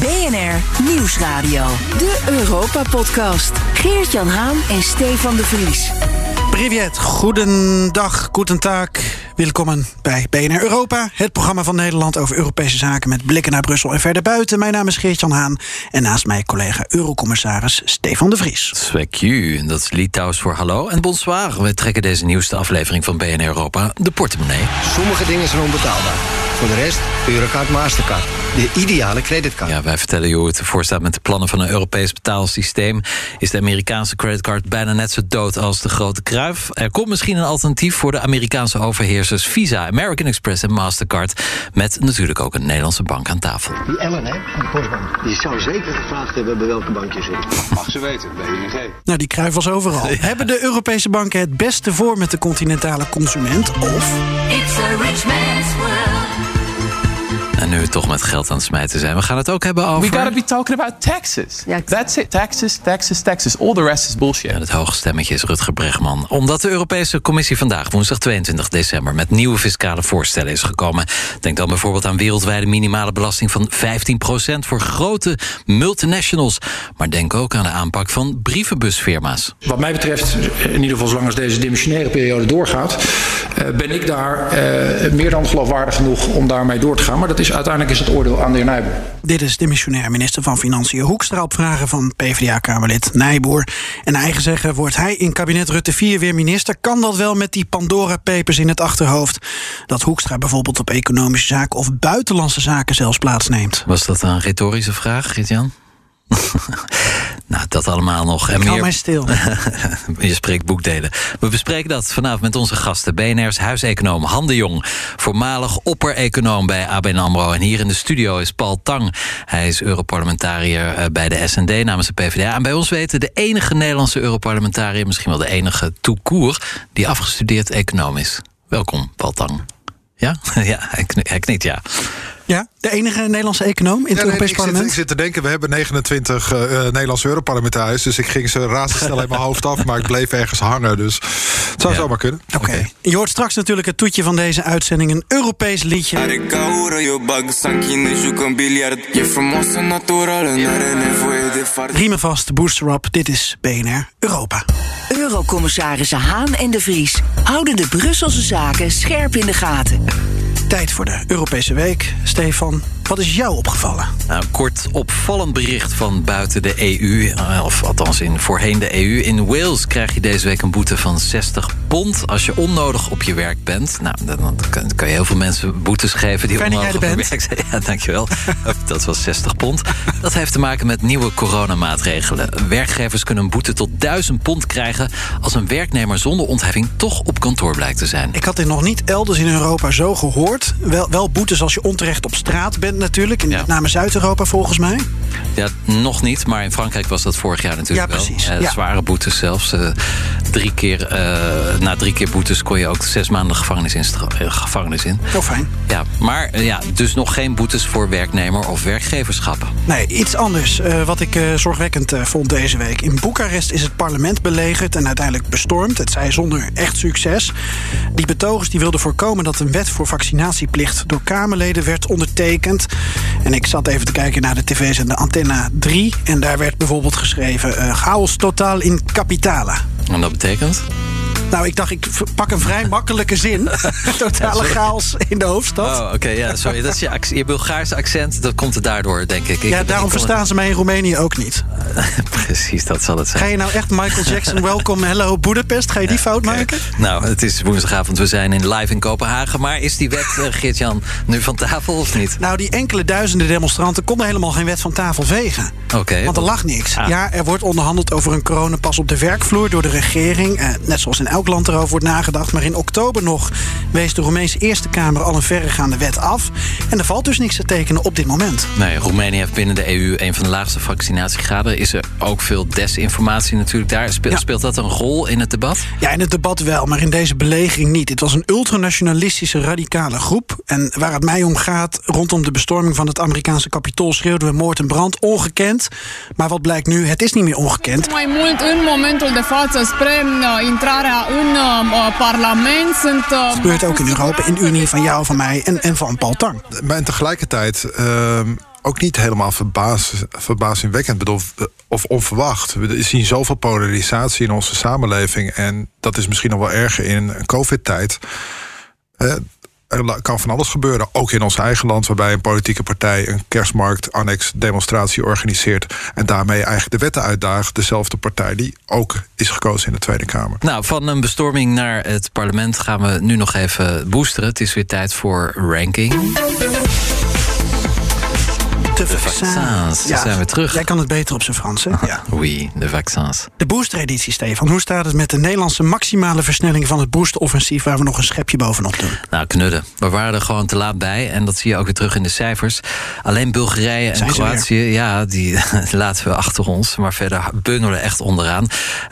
BNR Nieuwsradio. De Europa-podcast. Geert-Jan Haan en Stefan de Vries. Privet, goedendag, goedendag. Welkom bij BNR Europa, het programma van Nederland over Europese zaken met blikken naar Brussel en verder buiten. Mijn naam is Geert-Jan Haan en naast mij collega Eurocommissaris Stefan de Vries. Zwekju, dat is Litouws voor hallo en bonsoir. We trekken deze nieuwste aflevering van BNR Europa de portemonnee. Sommige dingen zijn onbetaalbaar. Voor de rest, Eurocard Mastercard. De ideale creditcard. Ja, wij vertellen je hoe het ervoor staat met de plannen van een Europees betaalsysteem. Is de Amerikaanse creditcard bijna net zo dood als de grote kruif? Er komt misschien een alternatief voor de Amerikaanse overheersers Visa, American Express en Mastercard. Met natuurlijk ook een Nederlandse bank aan tafel. Die Ellen, hè, van de Postbank. Die zou zeker gevraagd hebben bij welke bank je zit. Mag ze weten, BNG. Nou, die kruif was overal. Hebben de Europese banken het beste voor met de continentale consument? Of It's a rich man's world. En nu we toch met geld aan het smijten zijn, we gaan het ook hebben over... We gotta be talking about taxes. That's it. Taxes, taxes, taxes. All the rest is bullshit. En het hoge stemmetje is Rutger Bregman. Omdat de Europese Commissie vandaag, woensdag 22 december... met nieuwe fiscale voorstellen is gekomen. Denk dan bijvoorbeeld aan wereldwijde minimale belasting van 15% voor grote multinationals. Maar denk ook aan de aanpak van brievenbusfirma's. Wat mij betreft, in ieder geval zolang als deze dimensionaire periode doorgaat, eh, ben ik daar eh, meer dan geloofwaardig genoeg om daarmee door te gaan. Maar dat is uiteindelijk is het oordeel aan de heer Nijboer. dit is de missionair minister van Financiën Hoekstra op vragen van PvdA-kamerlid Nijboer. En naar eigen zeggen wordt hij in kabinet Rutte 4 weer minister. Kan dat wel met die Pandora-papers in het achterhoofd? Dat Hoekstra bijvoorbeeld op economische zaken of buitenlandse zaken zelfs plaatsneemt. Was dat een retorische vraag, Gert-Jan? nou, dat allemaal nog. En mij stil. Je spreekt boekdelen. We bespreken dat vanavond met onze gasten. BNR's huiseconoom Han de Jong. Voormalig opper-econoom bij ABN AMRO. En hier in de studio is Paul Tang. Hij is Europarlementariër eh, bij de SND namens de PvdA. En bij ons weten de enige Nederlandse Europarlementariër... misschien wel de enige toekoer die afgestudeerd econoom is. Welkom, Paul Tang. Ja? Ja, hij knikt, hij knikt ja. Ja, de enige Nederlandse econoom in het Ja, nee, Europees zit, Parlement. ik zit te denken, we hebben 29 eh, eh, Nederlandse Europarlementariërs. Dus ik ging ze razendsnel in mijn hoofd af, maar ik bleef ergens hangen. Dus het zou Ja. zomaar kunnen. Oké. Je hoort straks natuurlijk het toetje van deze uitzending. Een Europees liedje. Riemen vast, booster up. Dit is BNR Europa. Eurocommissarissen Haan en de Vries houden de Brusselse zaken scherp in de gaten. Tijd voor de Europese Week. Stefan, wat is jou opgevallen? Nou, een kort opvallend bericht van buiten de EU, eh, of althans in voorheen de EU. In Wales krijg je deze week een boete van 60 pond als je onnodig op je werk bent. Nou, dan, kan, je heel veel mensen boetes geven die Fijn onnodig op hun werk zijn. Ja, dankjewel. dat was 60 pond. Dat heeft te maken met nieuwe coronamaatregelen. Werkgevers kunnen een boete tot 1000 pond krijgen als een werknemer zonder ontheffing toch op kantoor blijkt te zijn. Ik had dit nog niet elders in Europa zo gehoord. Wel, wel boetes als je onterecht op straat bent natuurlijk. In Ja. met name Zuid-Europa volgens mij. Ja, nog niet, maar in Frankrijk was dat vorig jaar natuurlijk Ja, wel. precies. Eh, Ja. Zware boetes zelfs. Eh, drie keer, eh, na drie keer boetes kon je ook zes maanden gevangenis in. eh, gevangenis in. Heel fijn. Ja, maar eh, ja, dus nog geen boetes voor werknemer of werkgeverschap. Nee, iets anders eh, wat ik eh, zorgwekkend eh, vond deze week. In Boekarest is het parlement belegerd en uiteindelijk bestormd. Het zij zonder echt succes. Die betogers die wilden voorkomen dat een wet voor vaccinatieplicht door Kamerleden werd ondertekend. En ik zat even te kijken naar de tv's en de Antenna 3. En daar werd bijvoorbeeld geschreven: eh, chaos totaal in capitale. En dat betekent? Nou, ik dacht, ik pak een vrij makkelijke zin. Totale chaos in de hoofdstad. Oh, oké, ja, sorry. Dat is je, je Bulgaarse accent, dat komt er daardoor, denk ik. ik ja, daarom verstaan ze mij in Roemenië ook niet. Precies, dat zal het zijn. Ga je nou echt Michael Jackson Welcome Hello Budapest? Ga je die fout maken? Nou, het is woensdagavond, we zijn in live in Kopenhagen. Maar is die wet, eh, Geert-Jan, nu van tafel of niet? Nou, die enkele duizenden demonstranten konden helemaal geen wet van tafel vegen. Oké. Want er lag niks. Ah. Ja, er wordt onderhandeld over een coronapas op de werkvloer door de regering. Eh, net zoals in elk welk land erover wordt nagedacht. Maar in oktober nog wees de Roemeense Eerste Kamer al een verregaande wet af. En er valt dus niks te tekenen op dit moment. Nee, Roemenië heeft binnen de EU een van de laagste vaccinatiegraden. Is er ook veel desinformatie natuurlijk daar? Speelt, speelt dat een rol in het debat? Ja, in het debat wel, maar in deze belegering niet. Het was een ultranationalistische radicale groep. En waar het mij om gaat, rondom de bestorming van het Amerikaanse kapitool schreeuwden we moord en brand. Ongekend. Maar wat blijkt nu? Het is niet meer ongekend. Mai mult în momentul de față spre uh, intrarea în uh, parlement sunt... Het gebeurt ook in Europa, in Unie van jou, van mij en, en van Paul Tang. Maar en tegelijkertijd ehm, ook niet helemaal verbaas, verbazingwekkend bedoel, of onverwacht. We zien zoveel polarisatie in onze samenleving. En dat is misschien nog wel erger in een COVID-tijd. Er kan van alles gebeuren, ook in ons eigen land, waarbij een politieke partij een kerstmarkt, annex, demonstratie organiseert en daarmee eigenlijk de wetten uitdaagt. Dezelfde partij die ook is gekozen in de Tweede Kamer. Nou, van een bestorming naar het parlement gaan we nu nog even boosteren. Het is weer tijd voor ranking. De vaccins. Ja, zijn we terug. Jij kan het beter op zijn Frans, hè? Ja. Oui, de vaccins. De boostereditie, Stefan. Hoe staat het met de Nederlandse maximale versnelling van het boosteroffensief... waar we nog een schepje bovenop doen? Nou, knudden. We waren er gewoon te laat bij. En dat zie je ook weer terug in de cijfers. Alleen Bulgarije en Kroatië, ja, die laten we achter ons. Maar verder bungelen echt onderaan.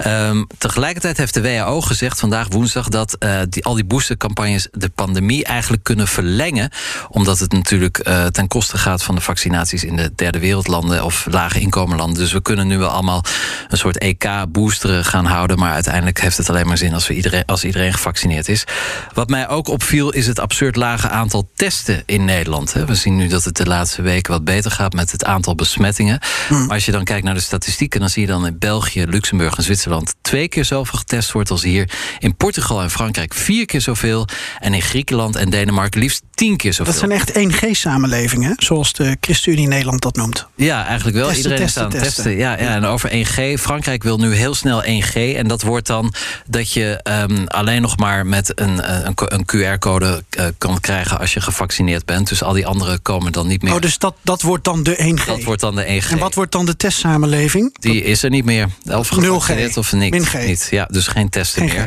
Um, tegelijkertijd heeft de WHO gezegd vandaag woensdag... dat uh, die, al die boostercampagnes de pandemie eigenlijk kunnen verlengen. Omdat het natuurlijk uh, ten koste gaat van de vaccinatie in de derde wereldlanden of lage inkomenlanden. Dus we kunnen nu wel allemaal een soort EK-boosteren gaan houden. Maar uiteindelijk heeft het alleen maar zin als, we iedereen, als iedereen gevaccineerd is. Wat mij ook opviel is het absurd lage aantal testen in Nederland. We zien nu dat het de laatste weken wat beter gaat met het aantal besmettingen. Maar als je dan kijkt naar de statistieken, dan zie je dan in België, Luxemburg en Zwitserland twee keer zoveel getest wordt als hier. In Portugal en Frankrijk vier keer zoveel. En in Griekenland en Denemarken liefst tien keer zoveel. Dat zijn echt 1G-samenlevingen, zoals de ChristenUnie Nederland dat noemt. Ja, eigenlijk wel. Testen, Iedereen testen, is aan het testen. Ja, ja, en over 1G. Frankrijk wil nu heel snel 1G. En dat wordt dan dat je um, alleen nog maar met een, een, een QR-code uh, kan krijgen als je gevaccineerd bent. Dus al die anderen komen dan niet meer. Oh, dus dat, dat wordt dan de 1G? Dat wordt dan de 1G. En wat wordt dan de testsamenleving? Die is er niet meer. Of gevaccineerd of niks. Min G. Niet. Ja, dus geen testen geen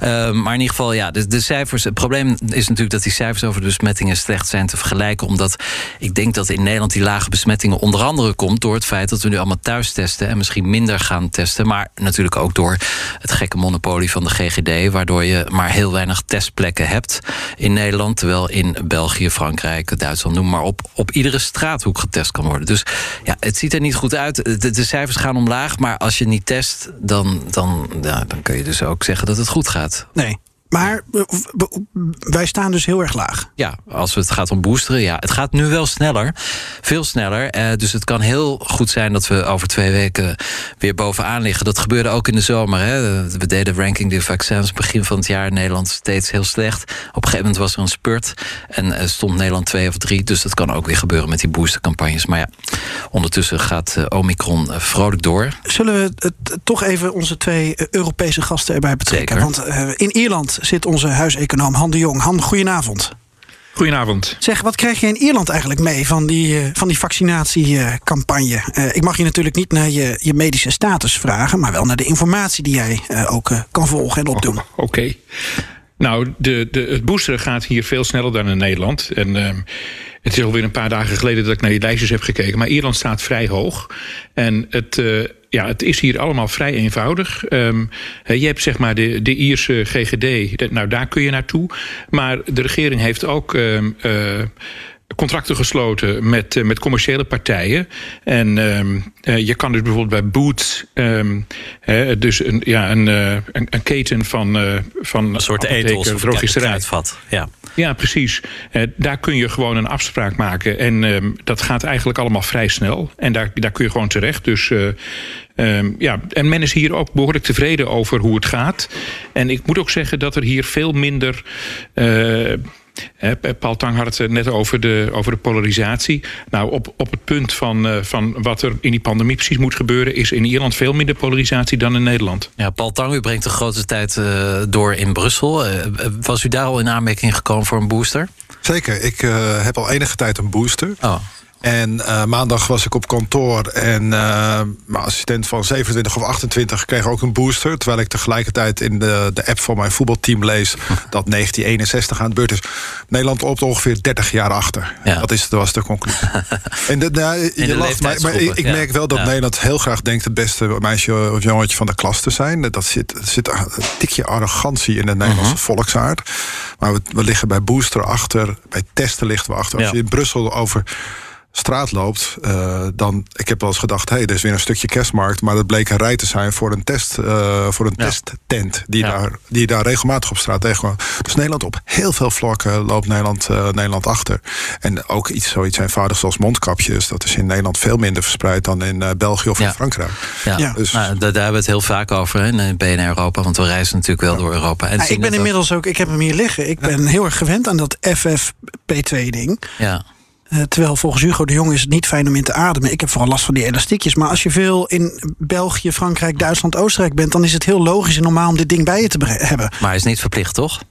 meer. Uh, maar in ieder geval, ja, de, de cijfers. Het probleem is natuurlijk dat die cijfers over de besmettingen slecht zijn te vergelijken. Omdat ik denk dat in Nederland die besmettingen onder andere komt door het feit dat we nu allemaal thuis testen en misschien minder gaan testen. Maar natuurlijk ook door het gekke monopolie van de GGD, waardoor je maar heel weinig testplekken hebt in Nederland. Terwijl in België, Frankrijk, Duitsland, noem maar op, op iedere straathoek getest kan worden. Dus ja, het ziet er niet goed uit. De, cijfers gaan omlaag, maar als je niet test, dan, dan, dan kun je dus ook zeggen dat het goed gaat. Nee. Maar wij staan dus heel erg laag. Ja, als het gaat om boosteren, ja. Het gaat nu wel sneller. Veel sneller. Eh, dus het kan heel goed zijn dat we over twee weken weer bovenaan liggen. Dat gebeurde ook in de zomer. Hè. We deden ranking de vaccins begin van het jaar in Nederland steeds heel slecht. Op een gegeven moment was er een spurt. En uh, stond Nederland twee of drie. Dus dat kan ook weer gebeuren met die boostercampagnes. Maar ja, ondertussen gaat uh, Omicron vrolijk door. Zullen we het, toch even onze twee Europese gasten erbij betrekken? Zeker. Want in Ierland zit onze huiseconoom Han de Jong. Han, goedenavond. Goedenavond. Zeg, wat krijg je in Ierland eigenlijk mee van die, uh, van die vaccinatiecampagne? Uh, ik mag je natuurlijk niet naar je, je medische status vragen, maar wel naar de informatie die jij uh, ook kan volgen en opdoen. Oh, Oké. Okay. Nou, de, de, het boosteren gaat hier veel sneller dan in Nederland. En ehm, het is alweer een paar dagen geleden dat ik naar die lijstjes heb gekeken. Maar Ierland staat vrij hoog. En het, uh, ja, het is hier allemaal vrij eenvoudig. Um, je hebt zeg maar de, de Ierse GGD. Nou, daar kun je naartoe. Maar de regering heeft ook... Um, uh, contracten gesloten met, uh, met commerciële partijen. En um, uh, je kan dus bijvoorbeeld bij Boots, um, uh, dus een, ja, een, een, een keten van, van een soort etels of drogisterij. Ja. ja, precies. daar kun je gewoon een afspraak maken. En um, dat gaat eigenlijk allemaal vrij snel. En daar, daar kun je gewoon terecht. Dus Um, ja, en men is hier ook behoorlijk tevreden over hoe het gaat. En ik moet ook zeggen dat er hier veel minder. Uh, Paul Tang had het net over de, over de polarisatie. Nou, op, op het punt van, uh, van wat er in die pandemie precies moet gebeuren... is in Ierland veel minder polarisatie dan in Nederland. Ja, Paul Tang, u brengt de grootste tijd uh, door in Brussel. Uh, was u daar al in aanmerking gekomen voor een booster? Zeker. Ik heb al enige tijd een booster. Oh. En uh, maandag was ik op kantoor en uh, mijn assistent van 27 of 28 kreeg ook een booster. Terwijl ik tegelijkertijd in de, de app van mijn voetbalteam lees dat 1961 aan de beurt is. Nederland loopt ongeveer 30 jaar achter. Ja. Dat, is, dat was de conclusie. en de, nou, je lacht, maar, maar ik, ik ja. merk wel dat Ja. Nederland heel graag denkt het beste meisje of jongetje van de klas te zijn. Dat zit, zit een tikje arrogantie in de Nederlandse Mhm. volksaard. Maar we, we liggen bij booster achter, bij testen liggen we achter. Als je in Brussel over straat loopt, eh, dan... Ik heb wel eens gedacht, hé, hey, er is weer een stukje kerstmarkt... maar dat bleek een rij te zijn voor een, test, eh, voor een testtent... Die, daar, die daar regelmatig op straat tegenkwam. Dus Nederland op heel veel vlakken loopt Nederland, eh, Nederland achter. En ook iets zoiets eenvoudigs als mondkapjes... dat is in Nederland veel minder verspreid dan in eh, België of in Frankrijk. Ja, Dus, nou, daar, daar hebben we het heel vaak over hè, in BNR Europa. Want we reizen natuurlijk wel door Europa. En ik ben inmiddels ook, ik heb hem hier liggen. Ik ben heel erg gewend aan dat FFP2-ding. Ja. Eh, terwijl volgens Hugo de Jong is het niet fijn om in te ademen. Ik heb vooral last van die elastiekjes. Maar als je veel in België, Frankrijk, Duitsland, Oostenrijk bent... dan is het heel logisch en normaal om dit ding bij je te hebben. Maar hij is niet verplicht, toch?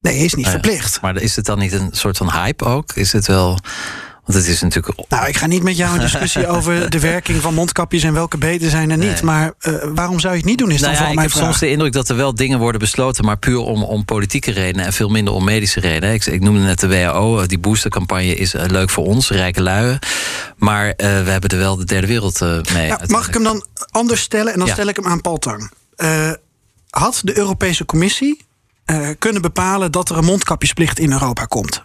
Nee, hij is niet Nou verplicht. Maar is het dan niet een soort van hype ook? Is het wel... Want het is natuurlijk... Nou, ik ga niet met jou in discussie over de werking van mondkapjes... en welke beter zijn er niet. Nee. Maar eh, waarom zou je het niet doen, is dan Nou ja, vooral ik mijn heb vraag. soms de indruk dat er wel dingen worden besloten, maar puur om, om politieke redenen en veel minder om medische redenen. Ik, ik noemde net de WHO, die boostercampagne is eh, leuk voor ons, rijke lui. Maar eh, we hebben er wel de derde wereld eh, mee. Nou, mag ik hem dan anders stellen? En dan Ja. stel ik hem aan Paul Tang. Eh, had de Europese Commissie eh, kunnen bepalen dat er een mondkapjesplicht in Europa komt?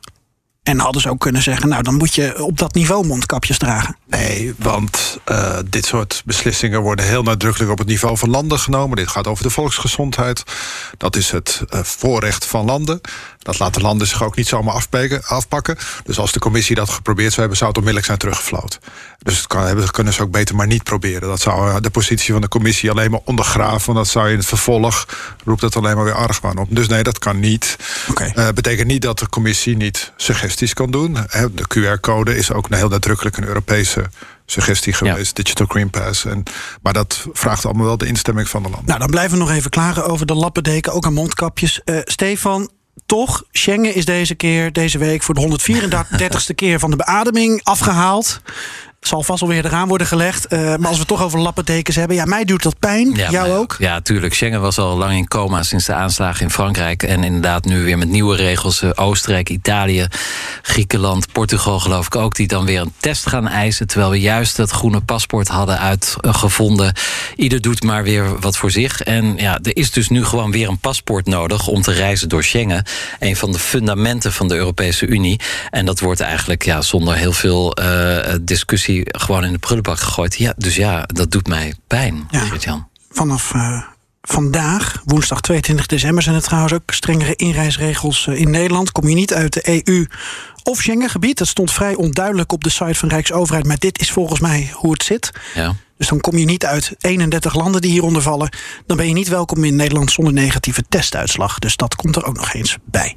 En hadden ze ook kunnen zeggen, nou dan moet je op dat niveau mondkapjes dragen. Nee, want eh, dit soort beslissingen worden heel nadrukkelijk op het niveau van landen genomen. Dit gaat over de volksgezondheid. Dat is het eh, voorrecht van landen. Dat laten landen zich ook niet zomaar afpeken- afpakken. Dus als de commissie dat geprobeerd zou hebben, zou het onmiddellijk zijn teruggefloten. Dus het kan, hebben, kunnen ze ook beter maar niet proberen. Dat zou eh, de positie van de commissie alleen maar ondergraven. Want dat zou in het vervolg roept het alleen maar weer argwaan op. Dus nee, dat kan niet. Eh, betekent niet dat de commissie niet suggesties kan doen. De QR-code is ook een heel nadrukkelijk een Europese suggestie geweest. Digital Green Pass. En, maar dat vraagt allemaal wel de instemming van de landen. Nou, dan blijven we nog even klagen over de lappendeken, ook aan mondkapjes. Eh, Stefan, toch, Schengen is deze keer, deze week... voor de 134ste keer van de beademing afgehaald. Zal vast alweer eraan worden gelegd. Eh, maar als we toch over lappendekens hebben... ja, mij doet dat pijn, jou maar- ook. Ja, tuurlijk. Schengen was al lang in coma sinds de aanslagen in Frankrijk. En inderdaad nu weer met nieuwe regels. eh, Oostenrijk, Italië, Griekenland, Portugal geloof ik ook... die dan weer een test gaan eisen. Terwijl we juist dat groene paspoort hadden uitgevonden. Ieder doet maar weer wat voor zich. En ja, er is dus nu gewoon weer een paspoort nodig... om te reizen door Schengen. Een van de fundamenten van de Europese Unie. En dat wordt eigenlijk ja, zonder heel veel eh, discussie... gewoon in de prullenbak gegooid. Ja, dus ja, dat doet mij pijn, Geert-Jan. Vanaf eh, vandaag, woensdag 22 december... zijn er trouwens ook strengere inreisregels eh, in Nederland. Kom je niet uit de EU of Schengengebied. Dat stond vrij onduidelijk op de site van Rijksoverheid... maar dit is volgens mij hoe het zit. Ja. Dus dan kom je niet uit 31 landen die hieronder vallen. Dan ben je niet welkom in Nederland zonder negatieve testuitslag. Dus dat komt er ook nog eens bij.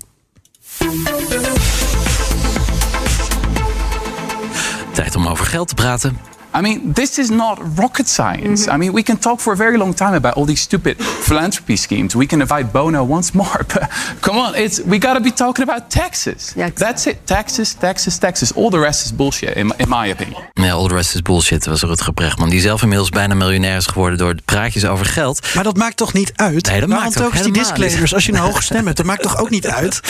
Tijd om over geld te praten. I mean, this is not rocket science. I mean, we can talk for a very long time about all these stupid philanthropy schemes. We can invite Bono once more, but come on, it's we got to be talking about taxes. That's it. Taxes, taxes, taxes. All the rest is bullshit, in, in my opinion. Ja, all the rest is bullshit, was Rutger Brechtman. Die zelf inmiddels bijna miljonair is geworden door de praatjes over geld. Maar dat maakt toch niet uit? Nee, dat Waarom maakt ook die disclaimers niet. als je een hoge stem hebt? Dat maakt toch ook niet uit?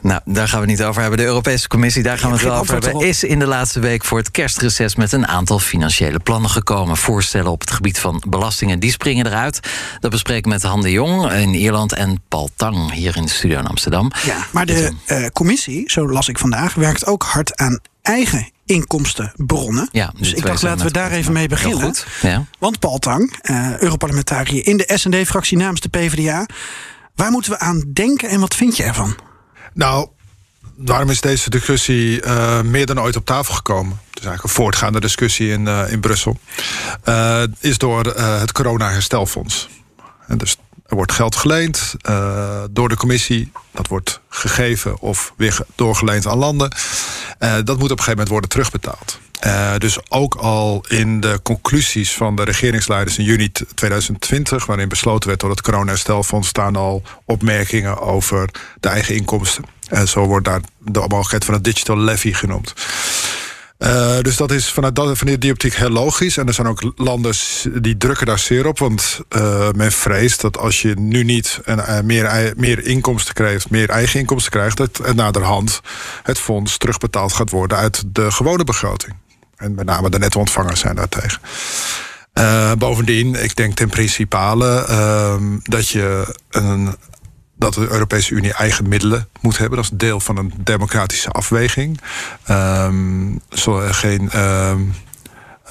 Nou, daar gaan we het niet over hebben. De Europese Commissie, daar gaan we het wel over hebben. Is in de laatste week voor het kerstreces met een aantal financiële plannen gekomen. Voorstellen op het gebied van belastingen, die springen eruit. Dat bespreken we met Han de Jong in Ierland en Paul Tang hier in de studio in Amsterdam. Ja, maar de eh, commissie, zo las ik vandaag, werkt ook hard aan eigen inkomstenbronnen. Ja, dus ik dacht, laten we daar even mee beginnen. goed. Ja. Want Paul Tang, eh, Europarlementariër in de SND-fractie namens de PvdA. Waar moeten we aan denken en wat vind je ervan? Nou, waarom is deze discussie eh, meer dan ooit op tafel gekomen? Het is eigenlijk een voortgaande discussie in, eh, in Brussel. Eh, is door het corona-herstelfonds. En dus er wordt geld geleend door de commissie. Dat wordt gegeven of weer ge- doorgeleend aan landen. Dat moet op een gegeven moment worden terugbetaald. Dus ook al in de conclusies van de regeringsleiders in juni t- 2020, waarin besloten werd door het corona-herstelfonds, staan al opmerkingen over de eigen inkomsten. En zo wordt daar de mogelijkheid van het digital levy genoemd. Uh, dus dat is vanuit, dat, vanuit die optiek heel logisch. En er zijn ook landen die drukken daar zeer op. Want uh, men vreest dat als je nu niet een, uh, meer, meer inkomsten krijgt, meer eigen inkomsten krijgt, dat naderhand het fonds terugbetaald gaat worden uit de gewone begroting. En met name de netto-ontvangers zijn daartegen. Bovendien, ik denk ten principale uh, dat je een dat de Europese Unie eigen middelen moet hebben. Dat is deel van een democratische afweging. Um, zo, geen um,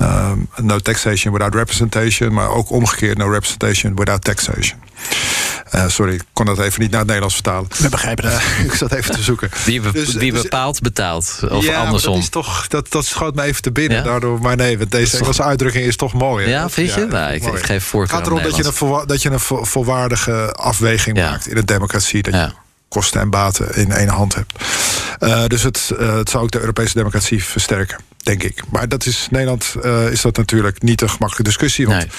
um, no taxation without representation, maar ook omgekeerd no representation without taxation. Uh, sorry, ik kon dat even niet naar het Nederlands vertalen. We begrijpen dat. Uh, ik zat even te zoeken. Wie, be dus, wie bepaalt, dus, betaalt. Of ja, andersom. Dat, is toch, dat, dat schoot me even te binnen. Ja? Daardoor, maar nee, want deze Engelse toch... uitdrukking is toch mooi. Hè? Ja, vind je? Ja, nou, ik, ik, geef voor. Het gaat erom dat je, een dat je een vol, volwaardige afweging maakt in een democratie. Dat je kosten en baten in één hand hebt. Uh, dus het, het zou ook de Europese democratie versterken, denk ik. Maar dat is, Nederland is dat natuurlijk niet een gemakkelijke discussie. Want nee.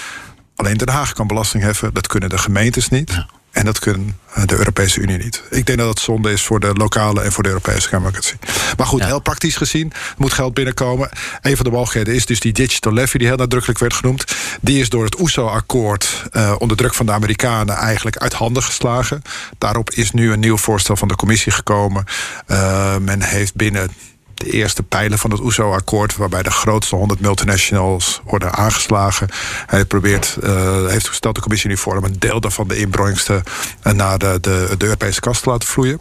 Alleen Den Haag kan belasting heffen, dat kunnen de gemeentes niet. Ja. En dat kunnen de Europese Unie niet. Ik denk dat dat zonde is voor de lokale en voor de Europese democratie. Maar goed, ja. heel praktisch gezien moet geld binnenkomen. Een van de mogelijkheden is dus die digital levy, die heel nadrukkelijk werd genoemd. Die is door het OESO-akkoord uh, onder druk van de Amerikanen eigenlijk uit handen geslagen. Daarop is nu een nieuw voorstel van de commissie gekomen. Uh, men heeft binnen de eerste pijlen van het OESO-akkoord, waarbij de grootste 100 multinationals worden aangeslagen. Hij probeert, uh, heeft gesteld de commissie nu voor om een deel daarvan de inbrengsten naar de, de, de Europese kast te laten vloeien.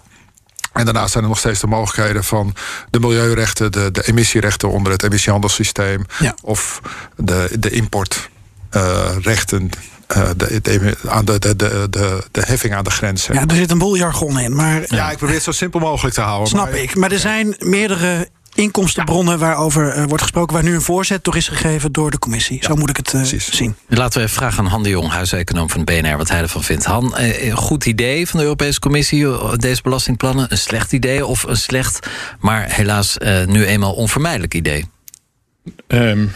En daarnaast zijn er nog steeds de mogelijkheden van de milieurechten, de, de emissierechten onder het emissiehandelssysteem. Ja. Of de, de importrechten. Uh, de, de, aan de, de, de, de, de heffing aan de grens. Ja, er zit een boel jargon in. Maar, ja, ik probeer het zo simpel mogelijk te houden. Snap maar, ik. Maar er zijn meerdere inkomstenbronnen waarover uh, wordt gesproken, waar nu een voorzet door is gegeven door de commissie. Ja, Zo moet ik het uh, zien. Laten we even vragen aan Han de Jong, huiseconoom van de BNR, wat hij ervan vindt. Han, een goed idee van de Europese Commissie, deze belastingplannen? Een slecht idee of een slecht, maar helaas uh, nu eenmaal onvermijdelijk idee? Um.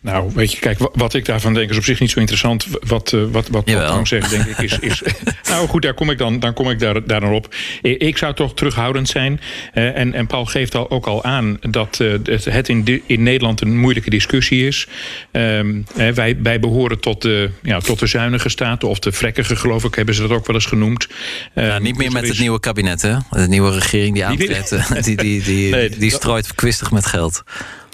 Nou, weet je, kijk, wat ik daarvan denk is op zich niet zo interessant. Wat, uh, wat, wat Tang zegt, denk ik, is. is nou goed, daar kom ik dan, dan kom ik daar, daar op. Ik zou toch terughoudend zijn. Uh, en, en Paul geeft al, ook al aan dat uh, het in, de, in Nederland een moeilijke discussie is. Um, wij, wij behoren tot de, ja, tot de zuinige staten, of de vrekkige, geloof ik, hebben ze dat ook wel eens genoemd. Ja, niet meer met is... het nieuwe kabinet, hè? De nieuwe regering die aantreedt, die, die, die, die, nee, die strooit kwistig met geld.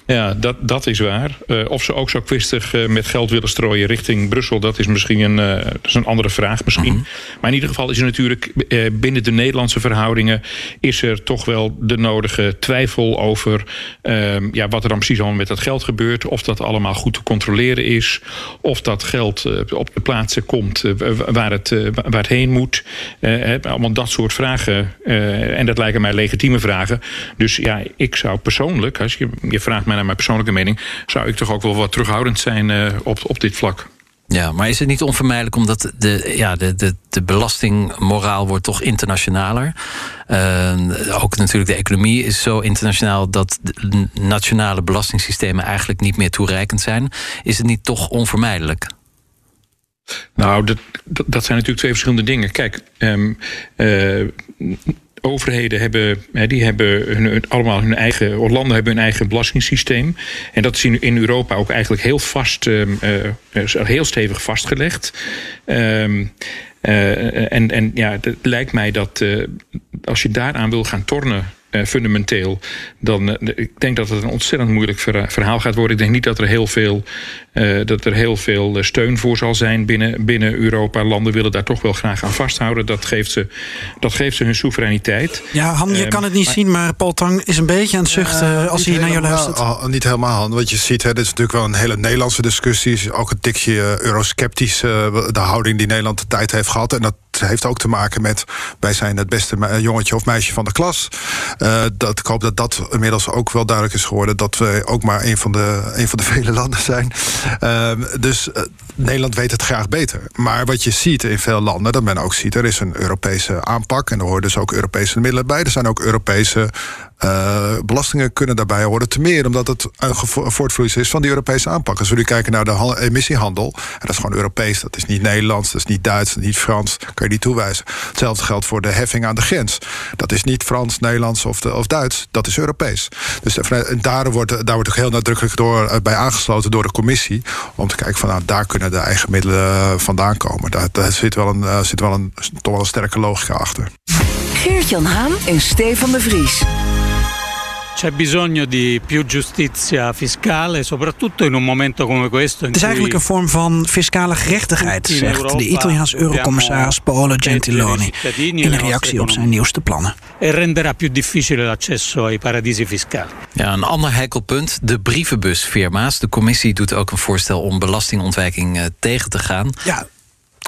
Ja, dat, dat is waar. Uh, of ze ook zo kwistig uh, met geld willen strooien richting Brussel, dat is misschien een, uh, dat is een andere vraag misschien. Mm -hmm. Maar in ieder geval is er natuurlijk binnen de Nederlandse verhoudingen is er toch wel de nodige twijfel over ehm, ja, wat er dan precies allemaal met dat geld gebeurt. Of dat allemaal goed te controleren is. Of dat geld op de plaatsen komt waar, het, waar het heen moet. allemaal dat soort vragen. en dat lijken mij legitieme vragen. Dus ja, ik zou persoonlijk, als je, je vraagt mij naar mijn persoonlijke mening, zou ik toch ook wel wat terughoudend zijn uh, op, op dit vlak. Ja, maar is het niet onvermijdelijk omdat de, ja, de, de, de belastingmoraal wordt toch internationaler? Uh, ook natuurlijk de economie is zo internationaal dat de nationale belastingssystemen eigenlijk niet meer toereikend zijn. Is het niet toch onvermijdelijk? Nou, dat, dat zijn natuurlijk twee verschillende dingen. Kijk, um, uh, overheden hebben, die hebben allemaal hun eigen, landen hebben hun eigen belastingssysteem. En dat is in, in Europa ook eigenlijk heel vast, uh, heel stevig vastgelegd. Um, uh, en, en ja, het lijkt mij dat uh, als je daaraan wil gaan tornen fundamenteel, dan ik denk dat het een ontzettend moeilijk verhaal gaat worden. Ik denk niet dat er heel veel, uh, dat er heel veel steun voor zal zijn binnen, binnen Europa. Landen willen daar toch wel graag aan vasthouden. Dat geeft ze, dat geeft ze hun soevereiniteit. Ja, Han, je um, kan het niet maar, zien, maar Paul Tang is een beetje aan het zuchten als hij naar jou luistert. Al, niet helemaal, Han. Wat je ziet, hè, dit is natuurlijk wel een hele Nederlandse discussie. Ook een tikje eurosceptisch, de houding die Nederland de tijd heeft gehad. En dat heeft ook te maken met wij zijn het beste jongetje of meisje van de klas. Uh, dat, ik hoop dat dat inmiddels ook wel duidelijk is geworden dat we ook maar een van de, een van de vele landen zijn. Uh, dus uh, Nederland weet het graag beter. Maar wat je ziet in veel landen, dat men ook ziet, er is een Europese aanpak en er horen dus ook Europese middelen bij. Er zijn ook Europese Uh, belastingen kunnen daarbij horen. Te meer omdat het een voortvloeisel is van die Europese aanpak. Als we nu kijken naar de emissiehandel, en dat is gewoon Europees, dat is niet Nederlands, dat is niet Duits, dat is niet Frans, kan je niet toewijzen. Hetzelfde geldt voor de heffing aan de grens. Dat is niet Frans, Nederlands of, of Duits, dat is Europees. Dus daar wordt, daar wordt ook heel nadrukkelijk door, bij aangesloten door de commissie. Om te kijken van nou, daar kunnen de eigen middelen vandaan komen. Daar, daar zit wel, een, zit wel een, toch wel een sterke logica achter. Geert-Jan Haan en Stefan de Vries. C'è bisogno di più giustizia fiscale, soprattutto in un momento come questo. Het is eigenlijk een vorm van fiscale gerechtigheid, zegt de Italiaanse eurocommissaris Paolo Gentiloni in reactie op zijn nieuwste plannen. E renderà più difficile l'accesso ai paradisi fiscali. Ja, een ander heikel punt, de brievenbusfirma's. De commissie doet ook een voorstel om belastingontwijking eh, tegen te gaan. Ja,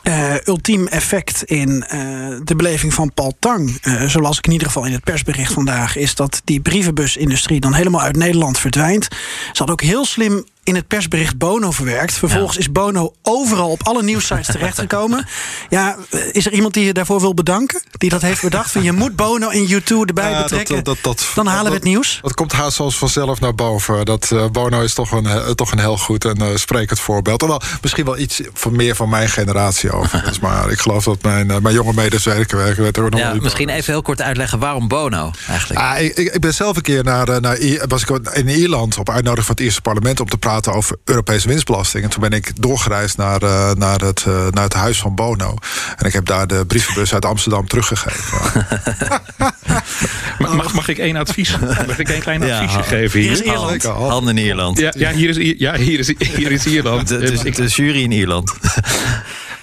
uh, ultiem effect in uh, de beleving van Paul Tang, uh, zoals ik in ieder geval in het persbericht vandaag, is dat die brievenbusindustrie dan helemaal uit Nederland verdwijnt. Ze had ook heel slim in het persbericht Bono verwerkt. Vervolgens is Bono overal op alle nieuwsites terechtgekomen. ja, is er iemand die je daarvoor wil bedanken? Die dat heeft bedacht? Van je moet Bono en U2 erbij ja, betrekken. Dat, dat, Dan halen we het nieuws. Dat komt haast zoals vanzelf naar boven. Dat uh, Bono is toch een, uh, toch een heel goed en uh, sprekend voorbeeld. Terwijl misschien wel iets van meer van mijn generatie over. maar ik geloof dat mijn, mijn jonge medewerker. Er nog ja, misschien even heel kort uitleggen waarom Bono eigenlijk. Ah, ik, ik, ben zelf een keer naar, naar was ik in Ierland op uitnodiging van het eerste parlement om te praten over Europese winstbelasting. En toen ben ik doorgereisd naar, uh, naar, het, uh, naar het huis van Bono. En ik heb daar de brievenbus uit Amsterdam teruggegeven. mag, mag ik één advies? Mag ik één klein adviesje geven hier? Hier is Ierland. Handen in Ierland. Ja, ja, hier, is, ja hier, is, hier is Ierland. De, de, de jury in Ierland.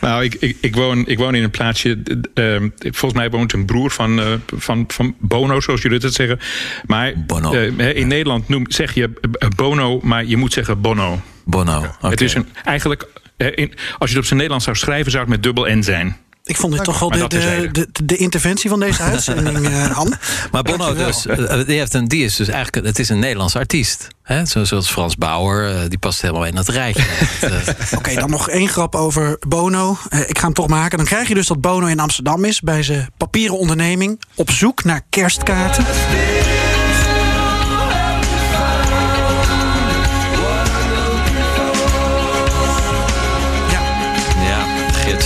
Nou, ik, ik, ik, woon, ik woon in een plaatsje. Uh, volgens mij woont een broer van, uh, van, van Bono, zoals jullie het zeggen. Maar uh, in Nederland noem, zeg je Bono, maar je moet zeggen Bono. Bono. Okay. Het is een, eigenlijk, in, als je het op zijn Nederlands zou schrijven, zou het met dubbel N zijn. Ik vond dit toch wel de, de, de, de, interventie van deze uitzending, Han. Maar Bono dus, uh, die, heeft een, die is dus eigenlijk, het is een Nederlands artiest. Hè? Zoals Frans Bauer, die past helemaal in dat rijtje. Oké, okay, dan nog één grap over Bono. ik ga hem toch maken. Dan krijg je dus dat Bono in Amsterdam is bij zijn papieren onderneming op zoek naar kerstkaarten.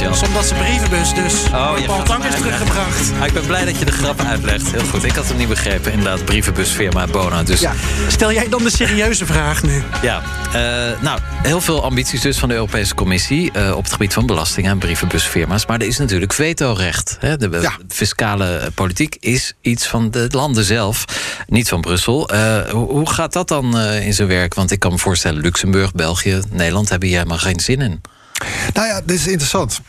Omdat zijn brievenbus dus oh, Paul Tang is teruggebracht. Ah, ik ben blij dat je de grap uitlegt. Heel goed. Ik had hem niet begrepen. Inderdaad, brievenbusfirma Bona. Dus... Ja. Stel jij dan de serieuze vraag nu? Ja. Uh, nou, heel veel ambities dus van de Europese Commissie... Uh, op het gebied van belastingen en brievenbusfirma's. Maar er is natuurlijk vetorecht. Hè? De ja. fiscale politiek is iets van de landen zelf. Niet van Brussel. Uh, hoe gaat dat dan in zijn werk? Want ik kan me voorstellen... Luxemburg, België, Nederland hebben hier helemaal geen zin in. Nou ja, dit is interessant.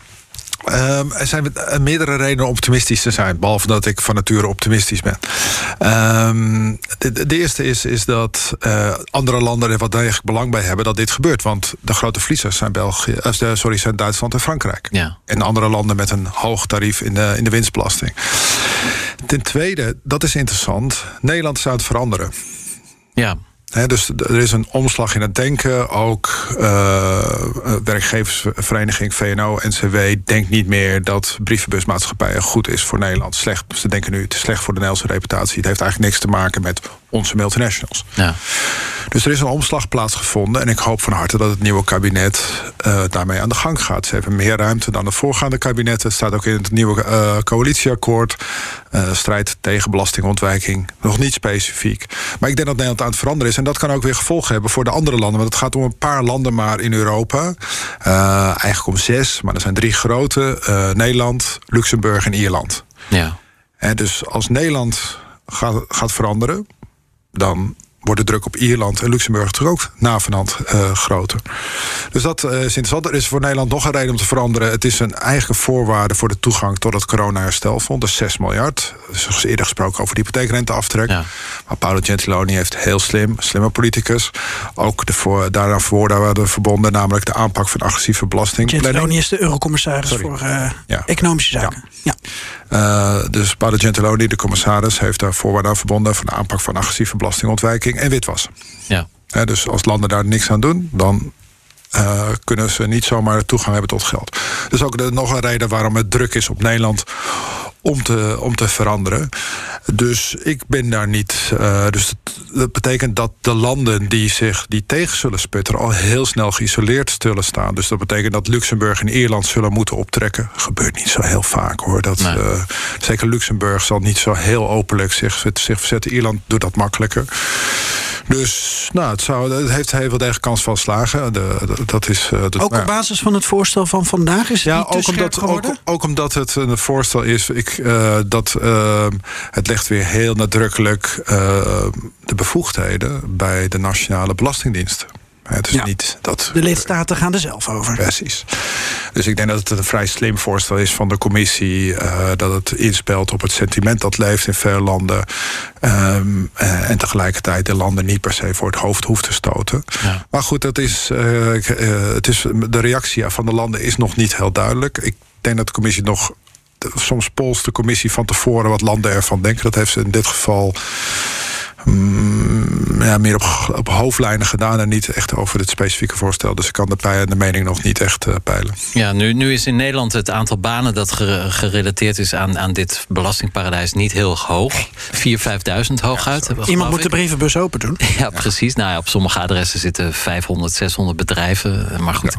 Um, er zijn meerdere redenen om optimistisch te zijn. Behalve dat ik van nature optimistisch ben. Um, de, de, eerste is, is dat uh, andere landen er wat degelijk belang bij hebben dat dit gebeurt. Want de grote verliezers zijn, België, uh, sorry, zijn Duitsland en Frankrijk. Ja. En andere landen met een hoog tarief in de, in de winstbelasting. Ten tweede, dat is interessant. Nederland is aan het veranderen. Ja dus er is een omslag in het denken. Ook uh, werkgeversvereniging VNO, NCW denkt niet meer dat brievenbusmaatschappijen goed is voor Nederland. Slecht, ze denken nu het is slecht voor de Nederlandse reputatie. Het heeft eigenlijk niks te maken met onze multinationals. Ja. Dus er is een omslag plaatsgevonden. En ik hoop van harte dat het nieuwe kabinet uh, daarmee aan de gang gaat. Ze hebben meer ruimte dan de voorgaande kabinetten. Het staat ook in het nieuwe uh, coalitieakkoord. Uh, strijd tegen belastingontwijking. Nog niet specifiek. Maar ik denk dat Nederland aan het veranderen is. En dat kan ook weer gevolgen hebben voor de andere landen. Want het gaat om een paar landen maar in Europa. eigenlijk om zes, maar er zijn drie grote. Nederland, Luxemburg en Ierland. Ja. En dus als Nederland gaat, gaat veranderen dan wordt de druk op Ierland en Luxemburg toch ook navenant uh, groter. Dus dat uh, is interessant. Er is voor Nederland nog een reden om te veranderen. Het is een eigen voorwaarde voor de toegang tot het corona-herstelfonds. Dat is 6 miljard. Er is eerder gesproken over de hypotheekrenteaftrek. Ja. Maar Paolo Gentiloni heeft heel slim, slimme politicus. Ook de voor, daaraan voorwaarden verbonden, namelijk de aanpak van agressieve belasting. Gentiloni is de eurocommissaris voor uh, ja. economische zaken. Ja. ja. Dus Paolo Gentiloni, de commissaris, heeft daar voorwaarden aan verbonden... van de aanpak van agressieve belastingontwijking en witwassen. Ja. dus als landen daar niks aan doen, dan uh, kunnen ze niet zomaar toegang hebben tot geld. Dus ook de, nog een reden waarom het druk is op Nederland om te, om te veranderen. Dus ik ben daar niet. Uh, dus dat, betekent dat de landen die zich die tegen zullen sputteren al heel snel geïsoleerd zullen staan. Dus dat betekent dat Luxemburg en Ierland zullen moeten optrekken. Gebeurt niet zo heel vaak hoor. Dat, uh, zeker Luxemburg zal niet zo heel openlijk zich, zich verzetten. Ierland doet dat makkelijker. Dus nou, het, zou, het heeft heel wel degelijk kans van slagen. De, dat is, uh, ook op basis van het voorstel van vandaag is het ja, ook omdat, ook, ook, omdat het een voorstel is. Ik, uh, dat, uh, het legt weer heel nadrukkelijk de bevoegdheden bij de nationale belastingdiensten. Het is niet dat, de lidstaten gaan er zelf over. Precies. Dus ik denk dat het een vrij slim voorstel is van de commissie. Uh, dat het inspeelt op het sentiment dat leeft in veel landen. Um, uh, en tegelijkertijd de landen niet per se voor het hoofd hoeft te stoten. Ja. Maar goed, dat is, uh, het is, de reactie van de landen is nog niet heel duidelijk. Ik denk dat de commissie nog soms polst de commissie van tevoren wat landen ervan denken. Dat heeft ze in dit geval Mm, ja, meer op, op hoofdlijnen gedaan en niet echt over het specifieke voorstel. Dus ik kan de, de mening nog niet echt uh, peilen. Ja, nu, nu is in Nederland het aantal banen dat gerelateerd is aan, aan dit belastingparadijs niet heel hoog. 4.000, 5.000 hooguit. Ja, Iemand moet de brievenbus open doen. Ja, precies. Nou ja, op sommige adressen zitten 500, 600 bedrijven. Maar goed,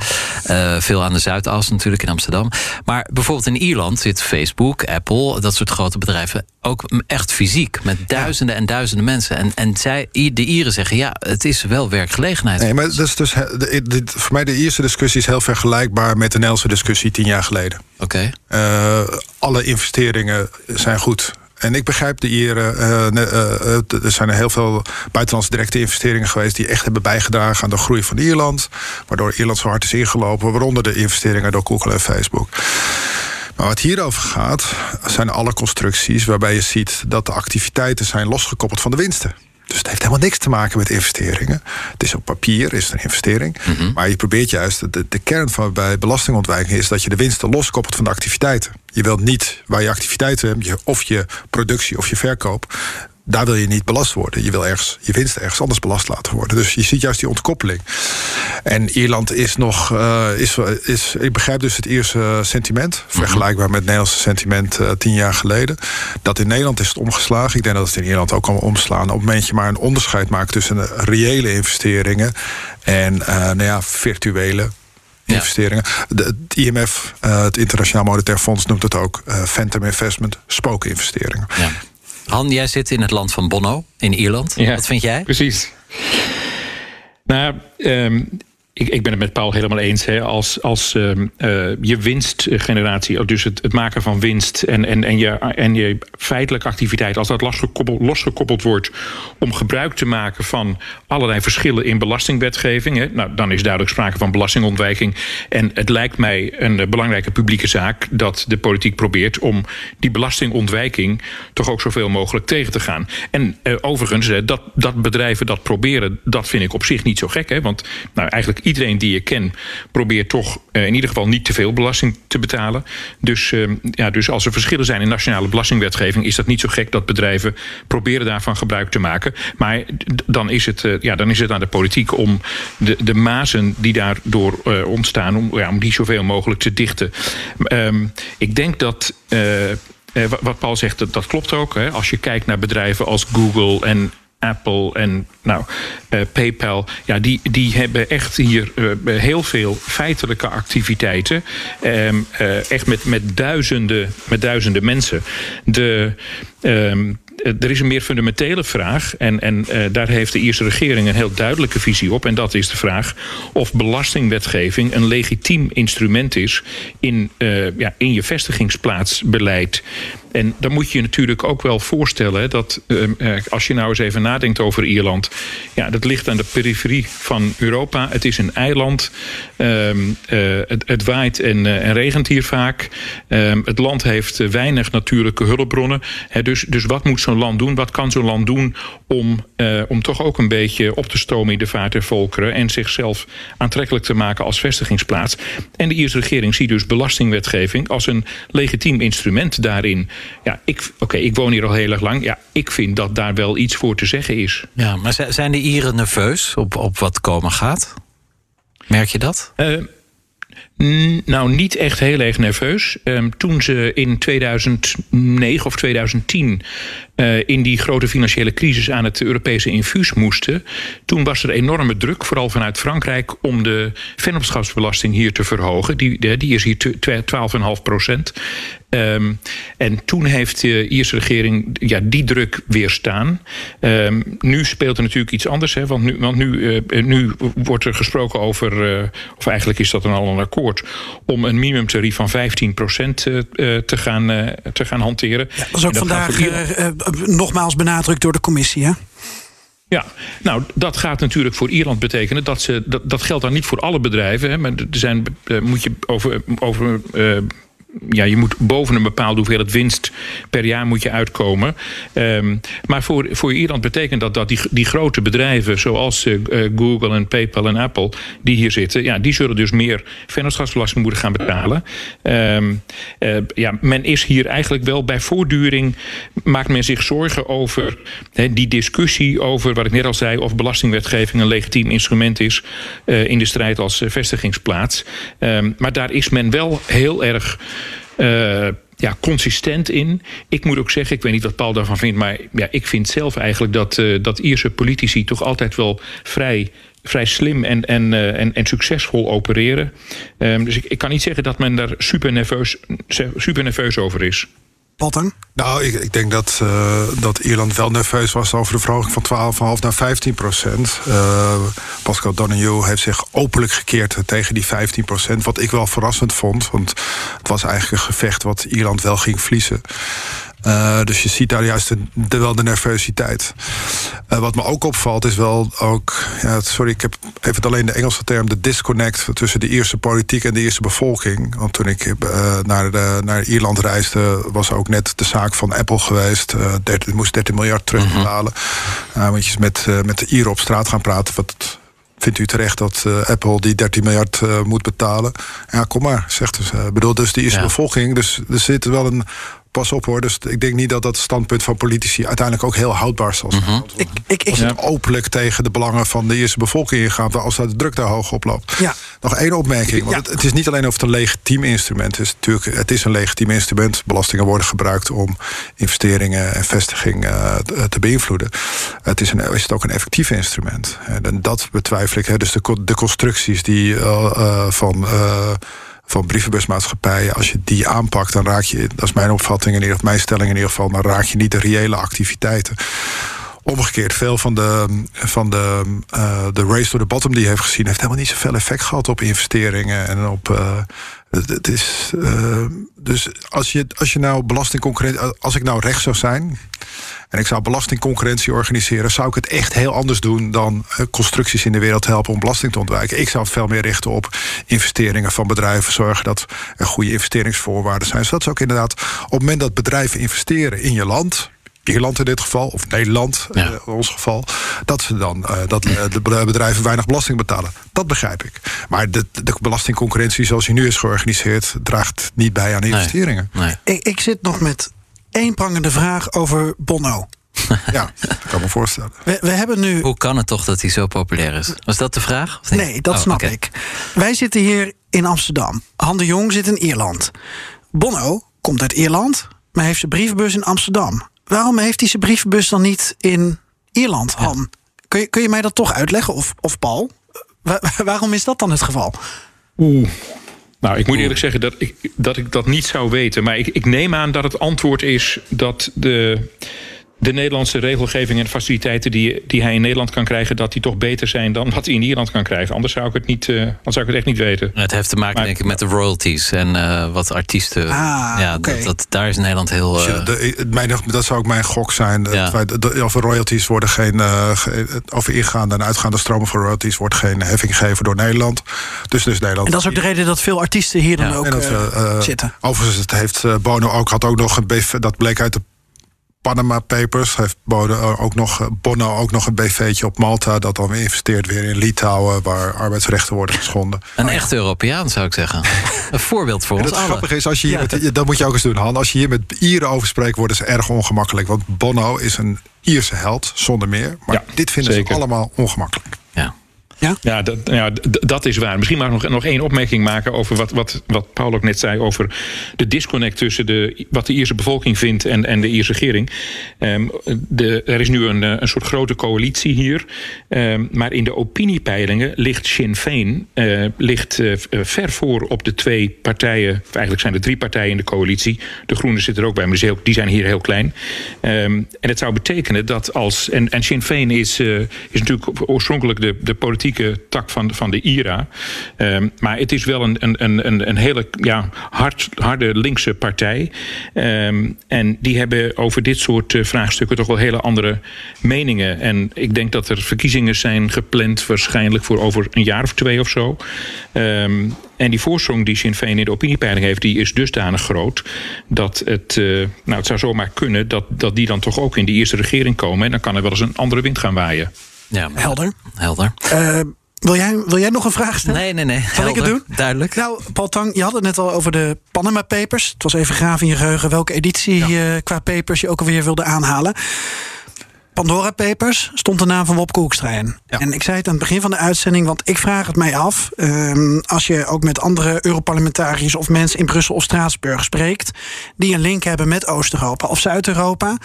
uh, veel aan de Zuidas natuurlijk in Amsterdam. Maar bijvoorbeeld in Ierland zit Facebook, Apple, dat soort grote bedrijven ook echt fysiek. Met duizenden en duizenden mensen. En, en zij, de Ieren zeggen, ja, het is wel werkgelegenheid. Nee, maar dat is dus, de, voor mij de Ierse discussie is heel vergelijkbaar met de Nederlandse discussie tien jaar geleden. Oké. Eh, alle investeringen zijn goed. En ik begrijp de Ieren. Uh, uh, er zijn heel veel buitenlandse directe investeringen geweest. die echt hebben bijgedragen aan de groei van Ierland. Waardoor Ierland zo hard is ingelopen. Waaronder de investeringen door Google en Facebook. Maar wat hierover gaat, zijn alle constructies waarbij je ziet dat de activiteiten zijn losgekoppeld van de winsten. Dus het heeft helemaal niks te maken met investeringen. Het is op papier, is een investering. Mhm. Maar je probeert juist, de, de kern van bij belastingontwijking is dat je de winsten loskoppelt van de activiteiten. Je wilt niet waar je activiteiten hebt, of je productie of je verkoop, daar wil je niet belast worden. Je wil ergens je winst ergens anders belast laten worden. Dus je ziet juist die ontkoppeling. En Ierland is nog. Uh, is, is, ik begrijp dus het Ierse sentiment. Mhm. Vergelijkbaar met het Nederlandse sentiment uh, tien jaar geleden. Dat in Nederland is het omgeslagen. Ik denk dat het in Ierland ook kan omslaan. Op het moment je maar een onderscheid maakt tussen reële investeringen en uh, nou ja, virtuele investeringen. De, het IMF, het Internationaal Monetair Fonds, noemt het ook phantom investment, spookinvesteringen. Ja. Han, jij zit in het land van Bono, in Ierland. Wat vind jij? Precies. Nou, um, ik, ik ben het met Paul helemaal eens. Hè. Als, als uh, je winstgeneratie, dus het, het, maken van winst en, en, en, je, en je feitelijke activiteit, als dat losgekoppeld, wordt om gebruik te maken van allerlei verschillen in belastingwetgeving, hè, nou, dan is duidelijk sprake van belastingontwijking. En het lijkt mij een belangrijke publieke zaak dat de politiek probeert om die belastingontwijking toch ook zoveel mogelijk tegen te gaan. En uh, overigens, dat, dat bedrijven dat proberen, dat vind ik op zich niet zo gek. Hè, want nou, eigenlijk iedereen die je ken probeert toch uh, in ieder geval niet te veel belasting te betalen. Dus, uh, ja, dus als er verschillen zijn in nationale belastingwetgeving, is dat niet zo gek dat bedrijven proberen daarvan gebruik te maken. Maar dan is het, uh, ja, dan is het aan de politiek om de, de mazen die daardoor ontstaan, om, ja, om die zoveel mogelijk te dichten. Um, ik denk dat. wat Paul zegt, dat, dat klopt ook. Hè. Als je kijkt naar bedrijven als Google en Apple en nou, uh, PayPal, ja, die, die hebben echt hier uh, heel veel feitelijke activiteiten. Um, uh, echt met, met, duizenden, met duizenden mensen. De, um, er is een meer fundamentele vraag. En, en uh, daar heeft de Ierse regering een heel duidelijke visie op. En dat is de vraag of belastingwetgeving een legitiem instrument is in, uh, ja, in je vestigingsplaatsbeleid. En dan moet je je natuurlijk ook wel voorstellen dat als je nou eens even nadenkt over Ierland. Ja, dat ligt aan de periferie van Europa. Het is een eiland. Uh, het, het, waait en, uh, en, regent hier vaak. Ehm, het land heeft weinig natuurlijke hulpbronnen. dus, dus wat moet zo'n land doen? Wat kan zo'n land doen om, om toch ook een beetje op te stomen in de vaart der volkeren. En zichzelf aantrekkelijk te maken als vestigingsplaats. En de Ierse regering ziet dus belastingwetgeving als een legitiem instrument daarin. Ja, oké, ik woon hier al heel erg lang. Ja, ik vind dat daar wel iets voor te zeggen is. Ja, maar zijn de Ieren nerveus op, op wat komen gaat? Merk je dat? Uh, Nou, niet echt heel erg nerveus. Um, toen ze in 2009 of 2010 uh, in die grote financiële crisis aan het Europese infuus moesten, toen was er enorme druk, vooral vanuit Frankrijk, om de vennootschapsbelasting hier te verhogen. Die, die is hier 12,5 procent. Um, en toen heeft de Ierse regering ja, die druk weerstaan. Um, nu speelt er natuurlijk iets anders. Hè, want nu, want nu, uh, nu wordt er gesproken over, of eigenlijk is dat dan al een akkoord, om een minimumtarief van 15 procent uh, te, gaan, te gaan hanteren. Ja, dat is ook dat vandaag nogmaals benadrukt door de commissie. Hè? Ja, nou, dat gaat natuurlijk voor Ierland betekenen dat ze. Dat, dat geldt dan niet voor alle bedrijven. Hè, maar er zijn, moet je over. over uh, ja, je moet boven een bepaalde hoeveelheid winst per jaar moet je uitkomen. Um, maar voor, voor Ierland betekent dat dat die, die grote bedrijven, zoals uh, Google en PayPal en Apple, die hier zitten, ja, die zullen dus meer vennootschapsbelasting moeten gaan betalen. Um, uh, ja, men is hier eigenlijk wel bij voortduring, maakt men zich zorgen over die discussie over, wat ik net al zei, of belastingwetgeving een legitiem instrument is in de strijd als vestigingsplaats. Um, maar daar is men wel heel erg uh, ja, consistent in. Ik moet ook zeggen, ik weet niet wat Paul daarvan vindt... maar ja, ik vind zelf eigenlijk dat, uh, dat Ierse politici... toch altijd wel vrij vrij slim en, en, uh, en, succesvol opereren. Um, dus ik, ik kan niet zeggen dat men daar super nerveus, super nerveus over is. Nou, ik, ik denk dat, uh, dat Ierland wel nerveus was over de verhoging van 12,5 naar 15 procent. Uh, Pascal Donahue heeft zich openlijk gekeerd tegen die 15 procent. Wat ik wel verrassend vond, want het was eigenlijk een gevecht wat Ierland wel ging verliezen. Uh, dus je ziet daar juist de, de wel de nervositeit. Uh, wat me ook opvalt is wel ook... Ja, sorry, ik heb even alleen de Engelse term... de disconnect tussen de Ierse politiek en de Ierse bevolking. Want toen ik uh, naar, de, naar Ierland reisde... was ook net de zaak van Apple geweest. 13, moest 13 miljard terugbetalen. Mm -hmm. moet je met, met de Ieren op straat gaan praten... wat vindt u terecht dat uh, Apple die 13 miljard uh, moet betalen? Ja, kom maar, zegt ze. Uh, bedoel, dus die is ja. bevolking. Dus er zit wel een pas op hoor. Dus ik denk niet dat dat standpunt van politici uiteindelijk ook heel houdbaar zal zijn. Mm -hmm. ik, ik, ik, als het openlijk tegen de belangen van de eerste bevolking ingaat, als de druk daar hoog oploopt. Ja. Nog één opmerking. Want ja. het, het, is niet alleen of het een legitiem instrument is. Natuurlijk, het is een legitiem instrument. Belastingen worden gebruikt om investeringen en vestiging uh, te beïnvloeden. Het is, een, is het ook een effectief instrument. En dat betwijfel ik. Hè. Dus de, de constructies die uh, uh, van van brievenbusmaatschappijen. Als je die aanpakt, dan raak je, dat is mijn opvatting in ieder geval, mijn stelling in ieder geval, dan raak je niet de reële activiteiten. Omgekeerd, veel van de, van de, uh, de race to the bottom die je heeft gezien, heeft helemaal niet zoveel effect gehad op investeringen en op. Uh, het is, uh, dus als je, als je nou belastingconcurrentie. Als ik nou recht zou zijn. en ik zou belastingconcurrentie organiseren. zou ik het echt heel anders doen. dan constructies in de wereld helpen om belasting te ontwijken. Ik zou het veel meer richten op investeringen van bedrijven. zorgen dat er goede investeringsvoorwaarden zijn. Zodat ze ook inderdaad. op het moment dat bedrijven investeren in je land Ierland in dit geval, of Nederland ja. uh, in ons geval, dat ze dan uh, dat uh, de bedrijven weinig belasting betalen. Dat begrijp ik. Maar de, de belastingconcurrentie zoals die nu is georganiseerd, draagt niet bij aan investeringen. Nee. Nee. Ik, ik zit nog met één prangende vraag over Bono. ja, dat kan me voorstellen. We, we, hebben nu... Hoe kan het toch dat hij zo populair is? Was dat de vraag? Nee, nee dat oh, snap okay. ik. Wij zitten hier in Amsterdam. Han de Jong zit in Ierland. Bono komt uit Ierland, maar heeft zijn brievenbus in Amsterdam. Waarom heeft hij zijn brievenbus dan niet in Ierland, Han? Ja. Kun, je, kun je mij dat toch uitleggen? Of, of Paul? Waar, waarom is dat dan het geval? Oeh. Nou, ik moet eerlijk zeggen dat ik dat, ik dat niet zou weten. Maar ik, ik neem aan dat het antwoord is dat de de Nederlandse regelgeving en faciliteiten die, die hij in Nederland kan krijgen, dat die toch beter zijn dan wat hij in Ierland kan krijgen. Anders zou ik het, niet, uh, anders zou ik het echt niet weten. Het heeft te maken, maar, denk ik, met de royalties en uh, wat artiesten. Ah, ja, okay. dat, dat, daar is Nederland heel. Uh... De, mijn, dat zou ook mijn gok zijn. Ja. Over royalties worden geen. over ingaande en uitgaande stromen van royalties wordt geen heffing gegeven door Nederland. Dus, dus Nederland. En dat is ook de reden dat veel artiesten hier dan ja. ook dat, zitten. Overigens, het heeft Bono ook, had ook nog een BV, dat bleek uit de Panama Papers heeft Bono ook nog, Bono ook nog een BV'tje op Malta... dat dan weer investeert weer in Litouwen... waar arbeidsrechten worden geschonden. Een echte Europeaan, zou ik zeggen. een voorbeeld voor en ons Het grappige is, als je hier ja, met, dat moet je ook eens doen, Han. Als je hier met Ieren over spreekt, worden ze erg ongemakkelijk. Want Bono is een Ierse held, zonder meer. Maar ja, dit vinden zeker. ze allemaal ongemakkelijk. Ja. Ja, dat, ja dat is waar. Misschien ik nog, nog één opmerking maken over wat, wat, wat Paul ook net zei over de disconnect tussen de, wat de Ierse bevolking vindt en, en de Ierse regering. Ehm, de, er is nu een, een soort grote coalitie hier. Ehm, maar in de opiniepeilingen ligt Sinn Féin uh, ligt, uh, ver voor op de twee partijen. Eigenlijk zijn er drie partijen in de coalitie. De Groenen zitten er ook bij, maar die zijn hier heel klein. Um, en het zou betekenen dat als. En, en Sinn Féin is, is natuurlijk oorspronkelijk de, de politieke tak van, van de IRA. Um, maar het is wel een, een, een, een hele ja, hard, harde linkse partij. Um, en die hebben over dit soort vraagstukken toch wel hele andere meningen. En ik denk dat er verkiezingen zijn gepland, waarschijnlijk voor over een jaar of twee of zo. Um, en die voorsprong die Sinn Féin in de opiniepeiling heeft, die is dusdanig groot dat het, uh, nou, het zou zomaar kunnen dat, dat die dan toch ook in die eerste regering komen. En dan kan er wel eens een andere wind gaan waaien. Ja, helder. Helder. Uh, wil jij, wil jij nog een vraag stellen? Nee, nee, nee. Zal ik het doen? Duidelijk. Nou, Paul Tang, je had het net al over de Panama Papers. Het was even graaf in je geheugen welke editie ja. uh, qua papers je ook alweer wilde aanhalen. Pandora Papers stond de naam van Wopke Hoekstra in. Ja. En ik zei het aan het begin van de uitzending, want ik vraag het mij af. Um, als je ook met andere Europarlementariërs of mensen in Brussel of Straatsburg spreekt. die een link hebben met Oost-Europa of Zuid-Europa.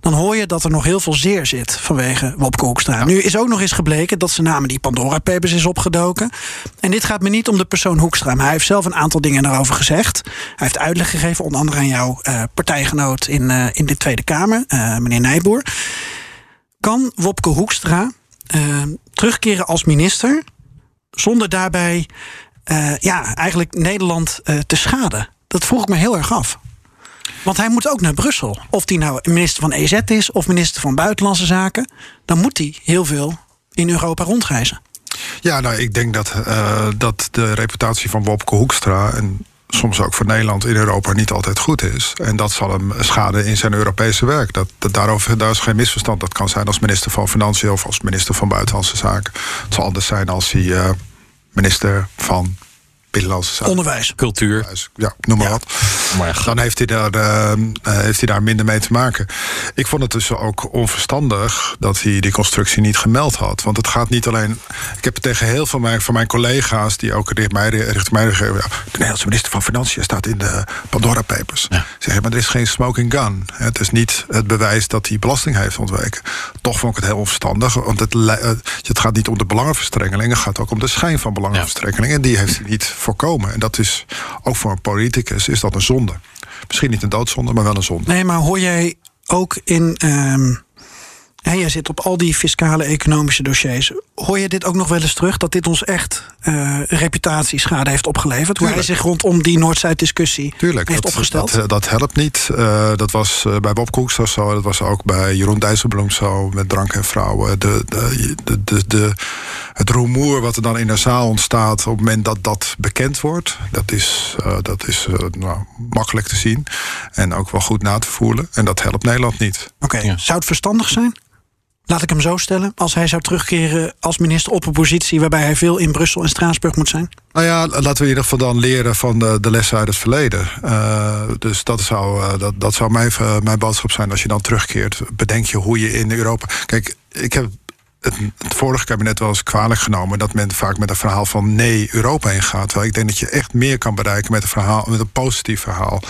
dan hoor je dat er nog heel veel zeer zit vanwege Wopke Hoekstra. Ja. Nu is ook nog eens gebleken dat zijn naam in die Pandora Papers is opgedoken. En dit gaat me niet om de persoon Hoekstra. Maar hij heeft zelf een aantal dingen daarover gezegd. Hij heeft uitleg gegeven, onder andere aan jouw uh, partijgenoot in, uh, in de Tweede Kamer, uh, meneer Nijboer kan Wopke Hoekstra uh, terugkeren als minister zonder daarbij uh, ja, eigenlijk Nederland uh, te schaden? Dat vroeg ik me heel erg af. Want hij moet ook naar Brussel. Of hij nou minister van EZ is of minister van Buitenlandse Zaken, dan moet hij heel veel in Europa rondreizen. Ja, nou, ik denk dat, dat de reputatie van Wopke Hoekstra en soms ook voor Nederland in Europa niet altijd goed is. En dat zal hem schaden in zijn Europese werk. Dat, daarover daar is geen misverstand. Dat kan zijn als minister van Financiën of als minister van Buitenlandse Zaken. Het zal anders zijn als hij uh, minister van Binnenlandse Zaken. Onderwijs. Cultuur. Ja, noem maar ja. wat. Maar Dan heeft hij, daar, uh, heeft hij daar minder mee te maken. Ik vond het dus ook onverstandig dat hij die constructie niet gemeld had. Want het gaat niet alleen. Ik heb het tegen heel veel mijn, van mijn collega's die ook richting mij, richting mij de Nederlandse minister van Financiën staat in de Pandora Papers. Ja. Zeggen, maar er is geen smoking gun. Het is niet het bewijs dat hij belasting heeft ontweken. Toch vond ik het heel onverstandig. Want het, het gaat niet om de belangenverstrengeling. Het gaat ook om de schijn van belangenverstrengeling. En die heeft hij niet voorkomen. En dat is ook voor een politicus is dat een zonde. Misschien niet een doodzonde, maar wel een zonde. Nee, maar hoor jij ook in. Um, ja, jij zit op al die fiscale economische dossiers. Hoor je dit ook nog wel eens terug? Dat dit ons echt uh, reputatieschade heeft opgeleverd? Tuurlijk. Hoe hij zich rondom die Noord-Zuid-discussie heeft dat, opgesteld? Dat, dat, helpt niet. Uh, dat was uh, bij Bob Koekstra zo. Dat was ook bij Jeroen Dijsselbloem zo. Met drank en vrouwen. De, de, de, de, de, het rumoer wat er dan in de zaal ontstaat... op het moment dat dat bekend wordt... dat is, dat is nou, makkelijk te zien. En ook wel goed na te voelen. En dat helpt Nederland niet. Oké, okay. ja. zou het verstandig zijn? Laat ik hem zo stellen. Als hij zou terugkeren als minister op een positie waarbij hij veel in Brussel en Straatsburg moet zijn? Nou ja, laten we in ieder geval dan leren van de, de lessen uit het verleden. Uh, dus dat zou, uh, dat, dat zou mijn, uh, mijn boodschap zijn. Als je dan terugkeert, bedenk je hoe je in Europa. Kijk, ik heb het, het, vorige kabinet wel eens kwalijk genomen dat men vaak met een verhaal van nee Europa ingaat. Terwijl ik denk dat je echt meer kan bereiken met een verhaal, met een positief verhaal.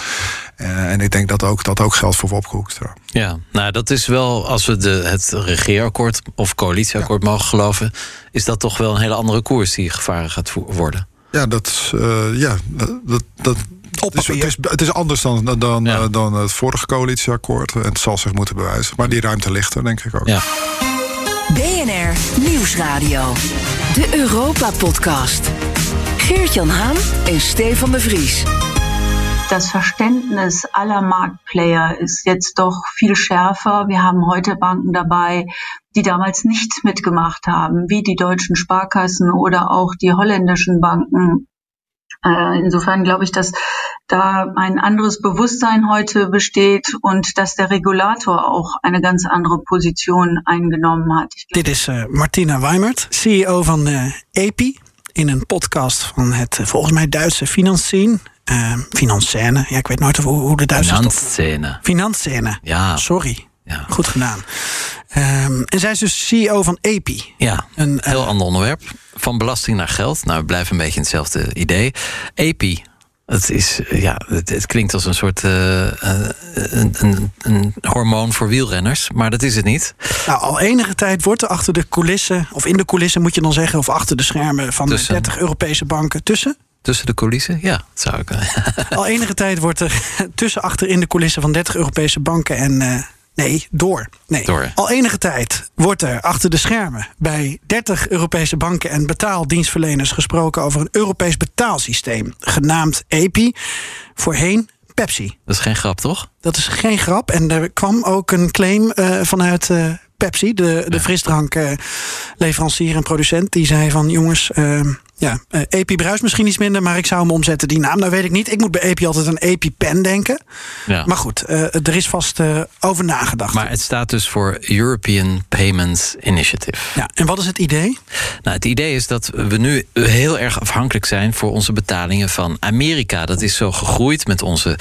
Uh, en ik denk dat ook, dat ook geldt voor Wopke Hoekstra. Ja, nou dat is wel, als we de, het regeerakkoord of coalitieakkoord ja. mogen geloven, is dat toch wel een hele andere koers die gevaren gaat worden. Ja, dat, uh, ja, dat, dat, het is, het, is, het is, anders dan, dan, ja. uh, dan het vorige coalitieakkoord. En het zal zich moeten bewijzen. Maar die ruimte ligt er, denk ik ook. Ja. BNR Nieuwsradio. De Europa-podcast. Geert-Jan Haan en Stefan de Vries. Das Verständnis aller Marktplayer ist jetzt doch viel schärfer. Wir haben heute Banken dabei, die damals nicht mitgemacht haben, wie die deutschen Sparkassen oder auch die holländischen Banken. Insofern glaube ich, dass da ein anderes Bewusstsein heute besteht und dass der Regulator auch eine ganz andere Position eingenommen hat. Dit is uh, Martina Weimert, CEO uh, EPI, in een podcast van het uh, volgens mij Duitse Financien. Uh, Financene, ja, ik weet nooit hoe, hoe de Duitsers. Finanzscene. Ja. Sorry. Ja. Goed gedaan. Ehm, en zij is dus CEO van EPI. Ja, een heel ander onderwerp. Van belasting naar geld. Nou, we blijven een beetje hetzelfde idee. EPI, het, is, ja, het, het klinkt als een soort uh, een, een, een, hormoon voor wielrenners, maar dat is het niet. Nou, al enige tijd wordt er achter de coulissen, of in de coulissen moet je dan zeggen, of achter de schermen van tussen, de 30 Europese banken tussen. Tussen de coulissen? Ja, dat zou ik. al enige tijd wordt er tussen achter in de coulissen van 30 Europese banken en. Uh, Nee, door. Nee. door. Al enige tijd wordt er achter de schermen bij 30 Europese banken en betaaldienstverleners gesproken over een Europees betaalsysteem, genaamd EPI. Voorheen Pepsi. Dat is geen grap, toch? Dat is geen grap. En er kwam ook een claim uh, vanuit uh, Pepsi, de, de frisdrankleverancier en producent. Die zei van jongens, uh, ja, uh, Epi bruist misschien iets minder, maar ik zou hem omzetten. Die naam, nou weet ik niet. Ik moet bij Epi altijd aan Epi Pen denken. Ja. Maar goed, uh, er is vast uh, over nagedacht. Maar het staat dus voor European Payments Initiative. Ja, en wat is het idee? Nou, het idee is dat we nu heel erg afhankelijk zijn voor onze betalingen van Amerika. Dat is zo gegroeid met onze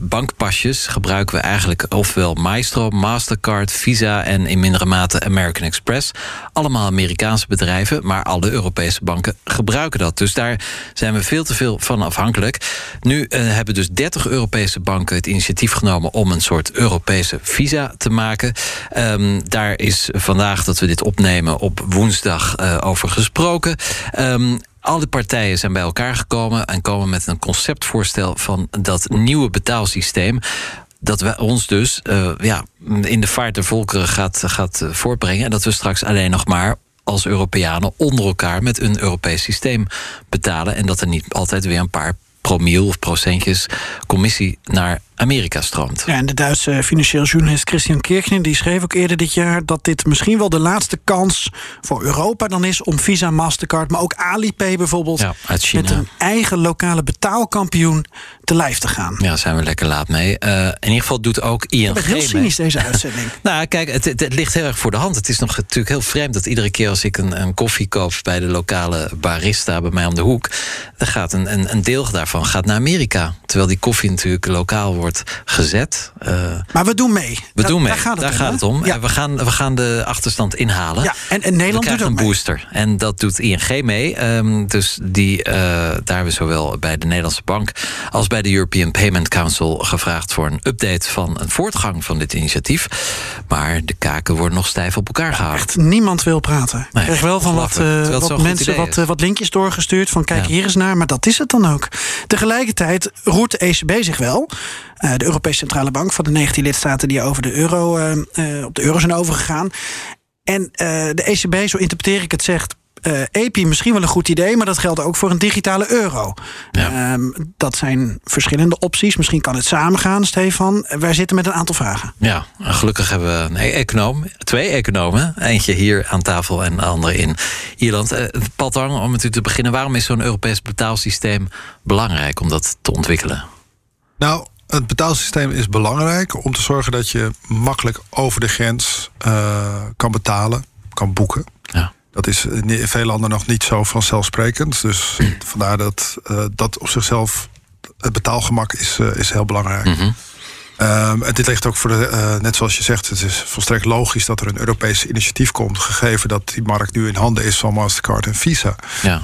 bankpasjes. Gebruiken we eigenlijk ofwel Maestro, Mastercard, Visa en in mindere mate American Express. Allemaal Amerikaanse bedrijven, maar alle Europese banken gebruiken dat. Dus daar zijn we veel te veel van afhankelijk. Nu uh, hebben dus 30 Europese banken het initiatief genomen om een soort Europese visa te maken. Um, daar is vandaag dat we dit opnemen op woensdag uh, over gesproken. Um, alle partijen zijn bij elkaar gekomen en komen met een conceptvoorstel van dat nieuwe betaalsysteem dat we ons dus uh, ja, in de vaart der volkeren gaat, gaat voortbrengen. En dat we straks alleen nog maar als Europeanen onder elkaar met een Europees systeem betalen. En dat er niet altijd weer een paar promiel of procentjes commissie naar Amerika stroomt. Ja, en de Duitse financieel journalist Christian Kirchner die schreef ook eerder dit jaar dat dit misschien wel de laatste kans voor Europa dan is om Visa, Mastercard, maar ook Alipay bijvoorbeeld ja, uit China. met een eigen lokale betaalkampioen te lijf te gaan. Ja, zijn we lekker laat mee. Uh, in ieder geval doet ook ING. Ik heel cynisch deze uitzending. nou, kijk, het, het, het, ligt heel erg voor de hand. Het is nog natuurlijk heel vreemd dat iedere keer als ik een, een koffie koop bij de lokale barista bij mij om de hoek, dan gaat een, een, een deel daarvan gaat naar Amerika. Terwijl die koffie natuurlijk lokaal wordt gezet. Uh, maar we doen mee. We doen mee. Daar gaat het, daar om, gaat het om. Ja. We, gaan, we gaan de achterstand inhalen. Ja, en, en Nederland doet een mee. booster. En dat doet ING mee. Um, dus die, uh, daar hebben we zowel bij de Nederlandse Bank als bij de European Payment Council gevraagd voor een update van een voortgang van dit initiatief. Maar de kaken worden nog stijf op elkaar gehouden. Echt niemand wil praten. Ik Nee, krijg wel van wat, uh, goed mensen wat, uh, wat linkjes doorgestuurd van kijk hier eens naar, maar dat is het dan ook. Tegelijkertijd roert de ECB zich wel. Uh, de Europese Centrale Bank van de 19 lidstaten die over de euro, uh, op de euro zijn overgegaan. En uh, de ECB, zo interpreteer ik het, zegt. Uh, EPI misschien wel een goed idee, maar dat geldt ook voor een digitale euro. Ja. Um, dat zijn verschillende opties. Misschien kan het samengaan, Stefan. Wij zitten met een aantal vragen. Ja, gelukkig hebben we een e- econoom, twee economen. Eentje hier aan tafel en de andere in Ierland. Uh, Paul Tang, om met u te beginnen. Waarom is zo'n Europees betaalsysteem belangrijk om dat te ontwikkelen? Nou, het betaalsysteem is belangrijk om te zorgen dat je makkelijk over de grens uh, kan betalen, kan boeken. Ja. Dat is in veel landen nog niet zo vanzelfsprekend. Dus vandaar dat uh, dat op zichzelf het betaalgemak is, uh, is heel belangrijk. Mm -hmm. Um, en dit ligt ook voor de, uh, net zoals je zegt, het is volstrekt logisch dat er een Europees initiatief komt, gegeven dat die markt nu in handen is van Mastercard en Visa. Ja.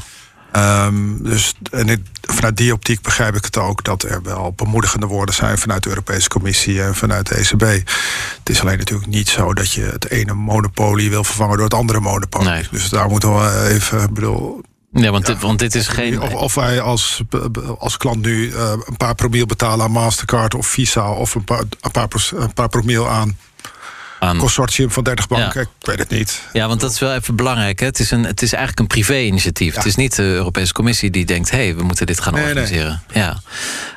Um, dus en vanuit die optiek begrijp ik het ook dat er wel bemoedigende woorden zijn vanuit de Europese Commissie en vanuit de ECB. Het is alleen natuurlijk niet zo dat je het ene monopolie wil vervangen door het andere monopolie. Nee. Dus daar moeten we even, bedoel. Ja, want, ja, want dit is geen. Of, of wij als, als klant nu uh, een paar promiel betalen aan Mastercard of Visa of een paar, een paar, een paar promiel aan aan. Consortium van 30 banken, Ja. ik weet het niet. Ja, want dat is wel even belangrijk. Hè? Het, is een, het is eigenlijk een privé-initiatief. Het is niet de Europese Commissie die denkt: hé, hey, we moeten dit gaan Nee, nee. organiseren. Ja.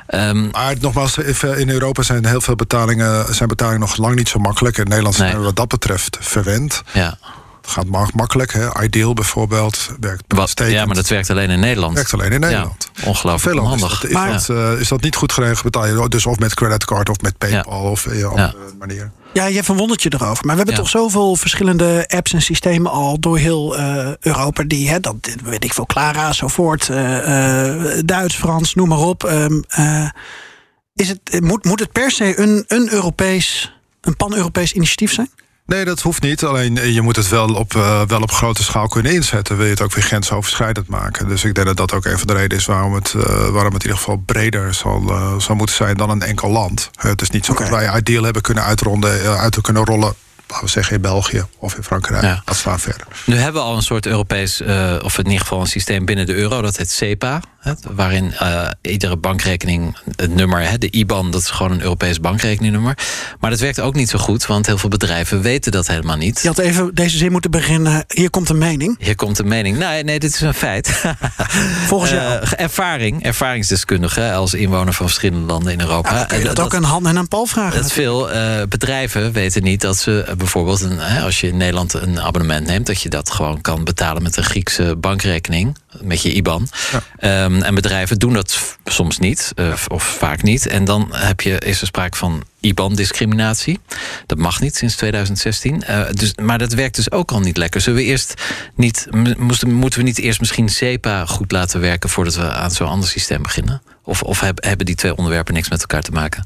Ehm, Maar nogmaals, in Europa zijn heel veel betalingen, zijn betalingen nog lang niet zo makkelijk. En Nederland zijn Nee. we wat dat betreft verwend. ja. Het gaat ma- makkelijk. Hè. Ideal bijvoorbeeld werkt Wat, ja, maar dat werkt alleen in Nederland. werkt alleen in Nederland. Ja, ongelooflijk Veel landen is dat, is, Maar- dat, eh, is dat niet goed geregeld, betaal je dus of met creditcard of met PayPal of op andere manier. Ja, je verwondert je erover. Maar we hebben Ja. toch zoveel verschillende apps en systemen al door heel eh, Europa. Die, hè, dat weet ik veel, Clara, zo voort. eh, eh, Duits, Frans, noem maar op. Ehm, eh, is het, moet, moet het per se een, een Europees, een pan-Europees initiatief zijn? Nee, dat hoeft niet. Alleen je moet het wel op, uh, wel op grote schaal kunnen inzetten. Wil je het ook weer grensoverschrijdend maken. Dus ik denk dat dat ook een van de redenen is waarom het, uh, waarom het in ieder geval breder zal, uh, zal moeten zijn dan een enkel land. het is niet zo okay. dat wij ideal hebben kunnen uitronden, uit kunnen rollen laten we zeggen in België of in Frankrijk. Ja. Dat slaan verder. Nu hebben we al een soort Europees, uh, of in ieder geval een systeem binnen de euro, dat heet SEPA. Hè, waarin uh, iedere bankrekening, het nummer, hè, de IBAN, dat is gewoon een Europees bankrekeningnummer. Maar dat werkt ook niet zo goed, want heel veel bedrijven weten dat helemaal niet. Je had even deze zin moeten beginnen. Hier komt een mening. Hier komt een mening. Nee, nee dit is een feit. Volgens jou? Uh, ervaring, ervaringsdeskundige als inwoner van verschillende landen in Europa. Ja, kun je dat, dat ook aan Han en aan Paul vragen? Dat veel bedrijven weten niet dat ze bijvoorbeeld, een, als je in Nederland een abonnement neemt, dat je dat gewoon kan betalen met een Griekse bankrekening, met je IBAN. Ja. Um, en bedrijven doen dat soms niet, uh, of vaak niet. En dan heb je, is er sprake van IBAN-discriminatie. Dat mag niet sinds 2016. Uh, dus, maar dat werkt dus ook al niet lekker. Zullen we eerst niet, moesten, moeten we niet eerst misschien SEPA goed laten werken voordat we aan zo'n ander systeem beginnen? Of, of hebben die twee onderwerpen niks met elkaar te maken?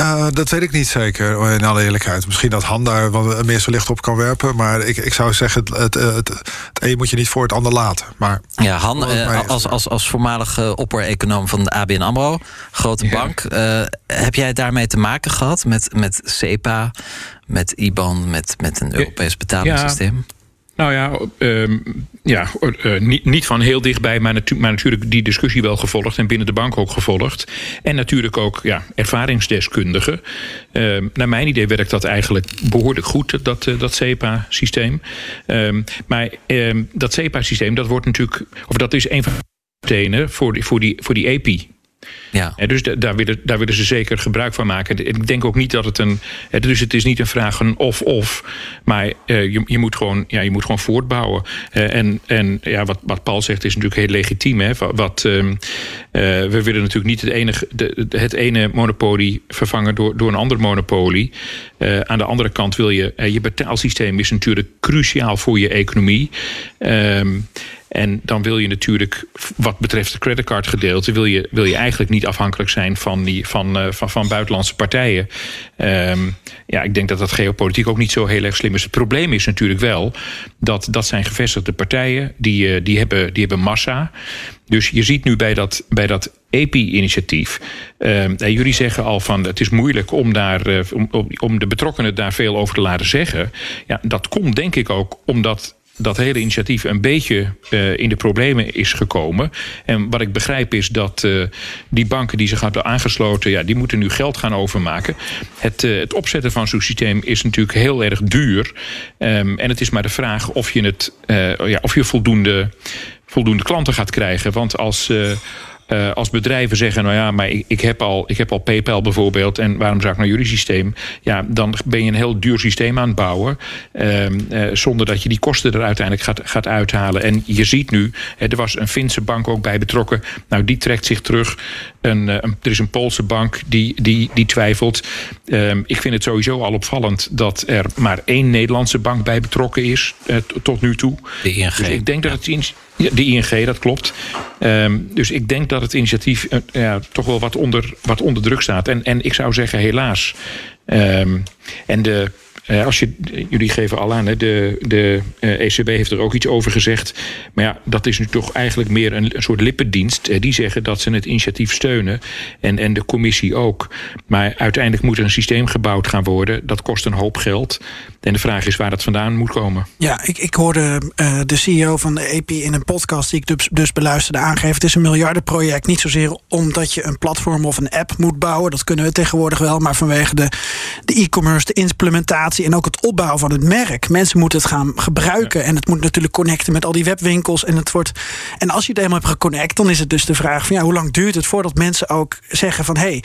Uh, dat weet ik niet zeker, in alle eerlijkheid. Misschien dat Han daar wat meer zijn licht op kan werpen. Maar ik, ik zou zeggen, het, het, het, het een moet je niet voor het ander laten. Maar, ja, Han, uh, als, als, als voormalige opper-econoom van de ABN AMRO, grote ja. bank... Uh, heb jij daarmee te maken gehad met, met CEPA, met IBAN, met, met een Europees betalingssysteem? Ja. Nou ja, um, ja uh, niet, van heel dichtbij, maar, natu maar, natuurlijk die discussie wel gevolgd en binnen de bank ook gevolgd. En natuurlijk ook ja, ervaringsdeskundigen. Uh, naar mijn idee werkt dat eigenlijk behoorlijk goed, dat, dat CEPA-systeem. Um, maar dat CEPA-systeem, dat wordt natuurlijk, of dat is een van de voor die, voor die, voor die EPI. Ja. dus daar willen, daar willen ze zeker gebruik van maken. Ik denk ook niet dat het een. Dus het is niet een vraag van of-of. Maar uh, je, je, moet gewoon, ja, je moet gewoon voortbouwen. Uh, en en ja, wat, wat Paul zegt is natuurlijk heel legitiem. Hè? Wat, uh, we willen natuurlijk niet het, enige, de, het ene monopolie vervangen door, door een ander monopolie. aan de andere kant wil je. je betaalsysteem is natuurlijk cruciaal voor je economie. Ehm, en dan wil je natuurlijk, wat betreft het creditcardgedeelte, wil je, wil je eigenlijk niet afhankelijk zijn van, die, van, uh, van, van buitenlandse partijen. Um, ja, ik denk dat dat geopolitiek ook niet zo heel erg slim is. Het probleem is natuurlijk wel dat dat zijn gevestigde partijen, die, uh, die, hebben, die hebben massa. Dus je ziet nu bij dat, bij dat EPI-initiatief. Uh, jullie zeggen al van het is moeilijk om, daar, uh, om, om de betrokkenen daar veel over te laten zeggen. Ja, dat komt denk ik ook omdat dat hele initiatief een beetje uh, in de problemen is gekomen. En wat ik begrijp is dat uh, die banken die zich hebben aangesloten, ja, die moeten nu geld gaan overmaken. Het, uh, het opzetten van zo'n systeem is natuurlijk heel erg duur. Um, en het is maar de vraag of je, het, ja, of je voldoende, voldoende klanten gaat krijgen. Want als uh, als bedrijven zeggen, nou ja, maar ik, ik, heb al, ik heb al PayPal bijvoorbeeld, en waarom zou ik naar jullie systeem? Ja, dan ben je een heel duur systeem aan het bouwen, uh, uh, zonder dat je die kosten er uiteindelijk gaat, gaat uithalen. En je ziet nu, er was een Finse bank ook bij betrokken, nou die trekt zich terug. Een, een, er is een Poolse bank die, die, die twijfelt. Ehm, ik vind het sowieso al opvallend dat er maar één Nederlandse bank bij betrokken is tot nu toe. De ING. Dus ik denk dat het de ING, dat klopt. Um, dus ik denk dat het initiatief uh, ja, toch wel wat onder, wat druk staat. En, en ik zou zeggen, helaas. Um, en de uh, als je, jullie geven al aan, de, de ECB heeft er ook iets over gezegd. Maar ja, dat is nu toch eigenlijk meer een, soort lippendienst. Die zeggen dat ze het initiatief steunen. En, en de commissie ook. Maar uiteindelijk moet er een systeem gebouwd gaan worden. Dat kost een hoop geld. En de vraag is waar dat vandaan moet komen. Ja, ik, ik hoorde de CEO van de EP in een podcast die ik dus, dus beluisterde aangeven. Het is een miljardenproject. Niet zozeer omdat je een platform of een app moet bouwen. Dat kunnen we tegenwoordig wel. Maar vanwege de e-commerce, de, de implementatie en ook het opbouwen van het merk. Mensen moeten het gaan gebruiken. En het moet natuurlijk connecten met al die webwinkels. En, het wordt, en als je het eenmaal hebt geconnect, dan is het dus de vraag van ja, hoe lang duurt het voordat mensen ook zeggen van hé, hey,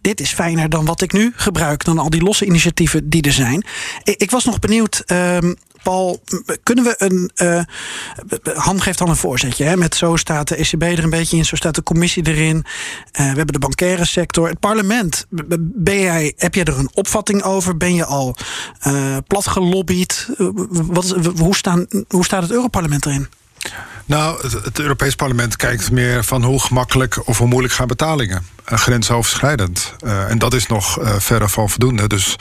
dit is fijner dan wat ik nu gebruik, dan al die losse initiatieven die er zijn. Ik, ik was nog benieuwd. Um, Paul, kunnen we een. Uh, Han geeft dan een voorzetje. Hè, met zo staat de ECB er een beetje in, zo staat de commissie erin. Uh, we hebben de bankaire sector. Het parlement. Ben jij, heb jij er een opvatting over? Ben je al uh, plat gelobbyd? Wat hoe, staan, hoe staat het Europarlement erin? Nou, het, het, Europees Parlement kijkt meer van hoe gemakkelijk of hoe moeilijk gaan betalingen. Grensoverschrijdend. En dat is nog verre van voldoende. Dus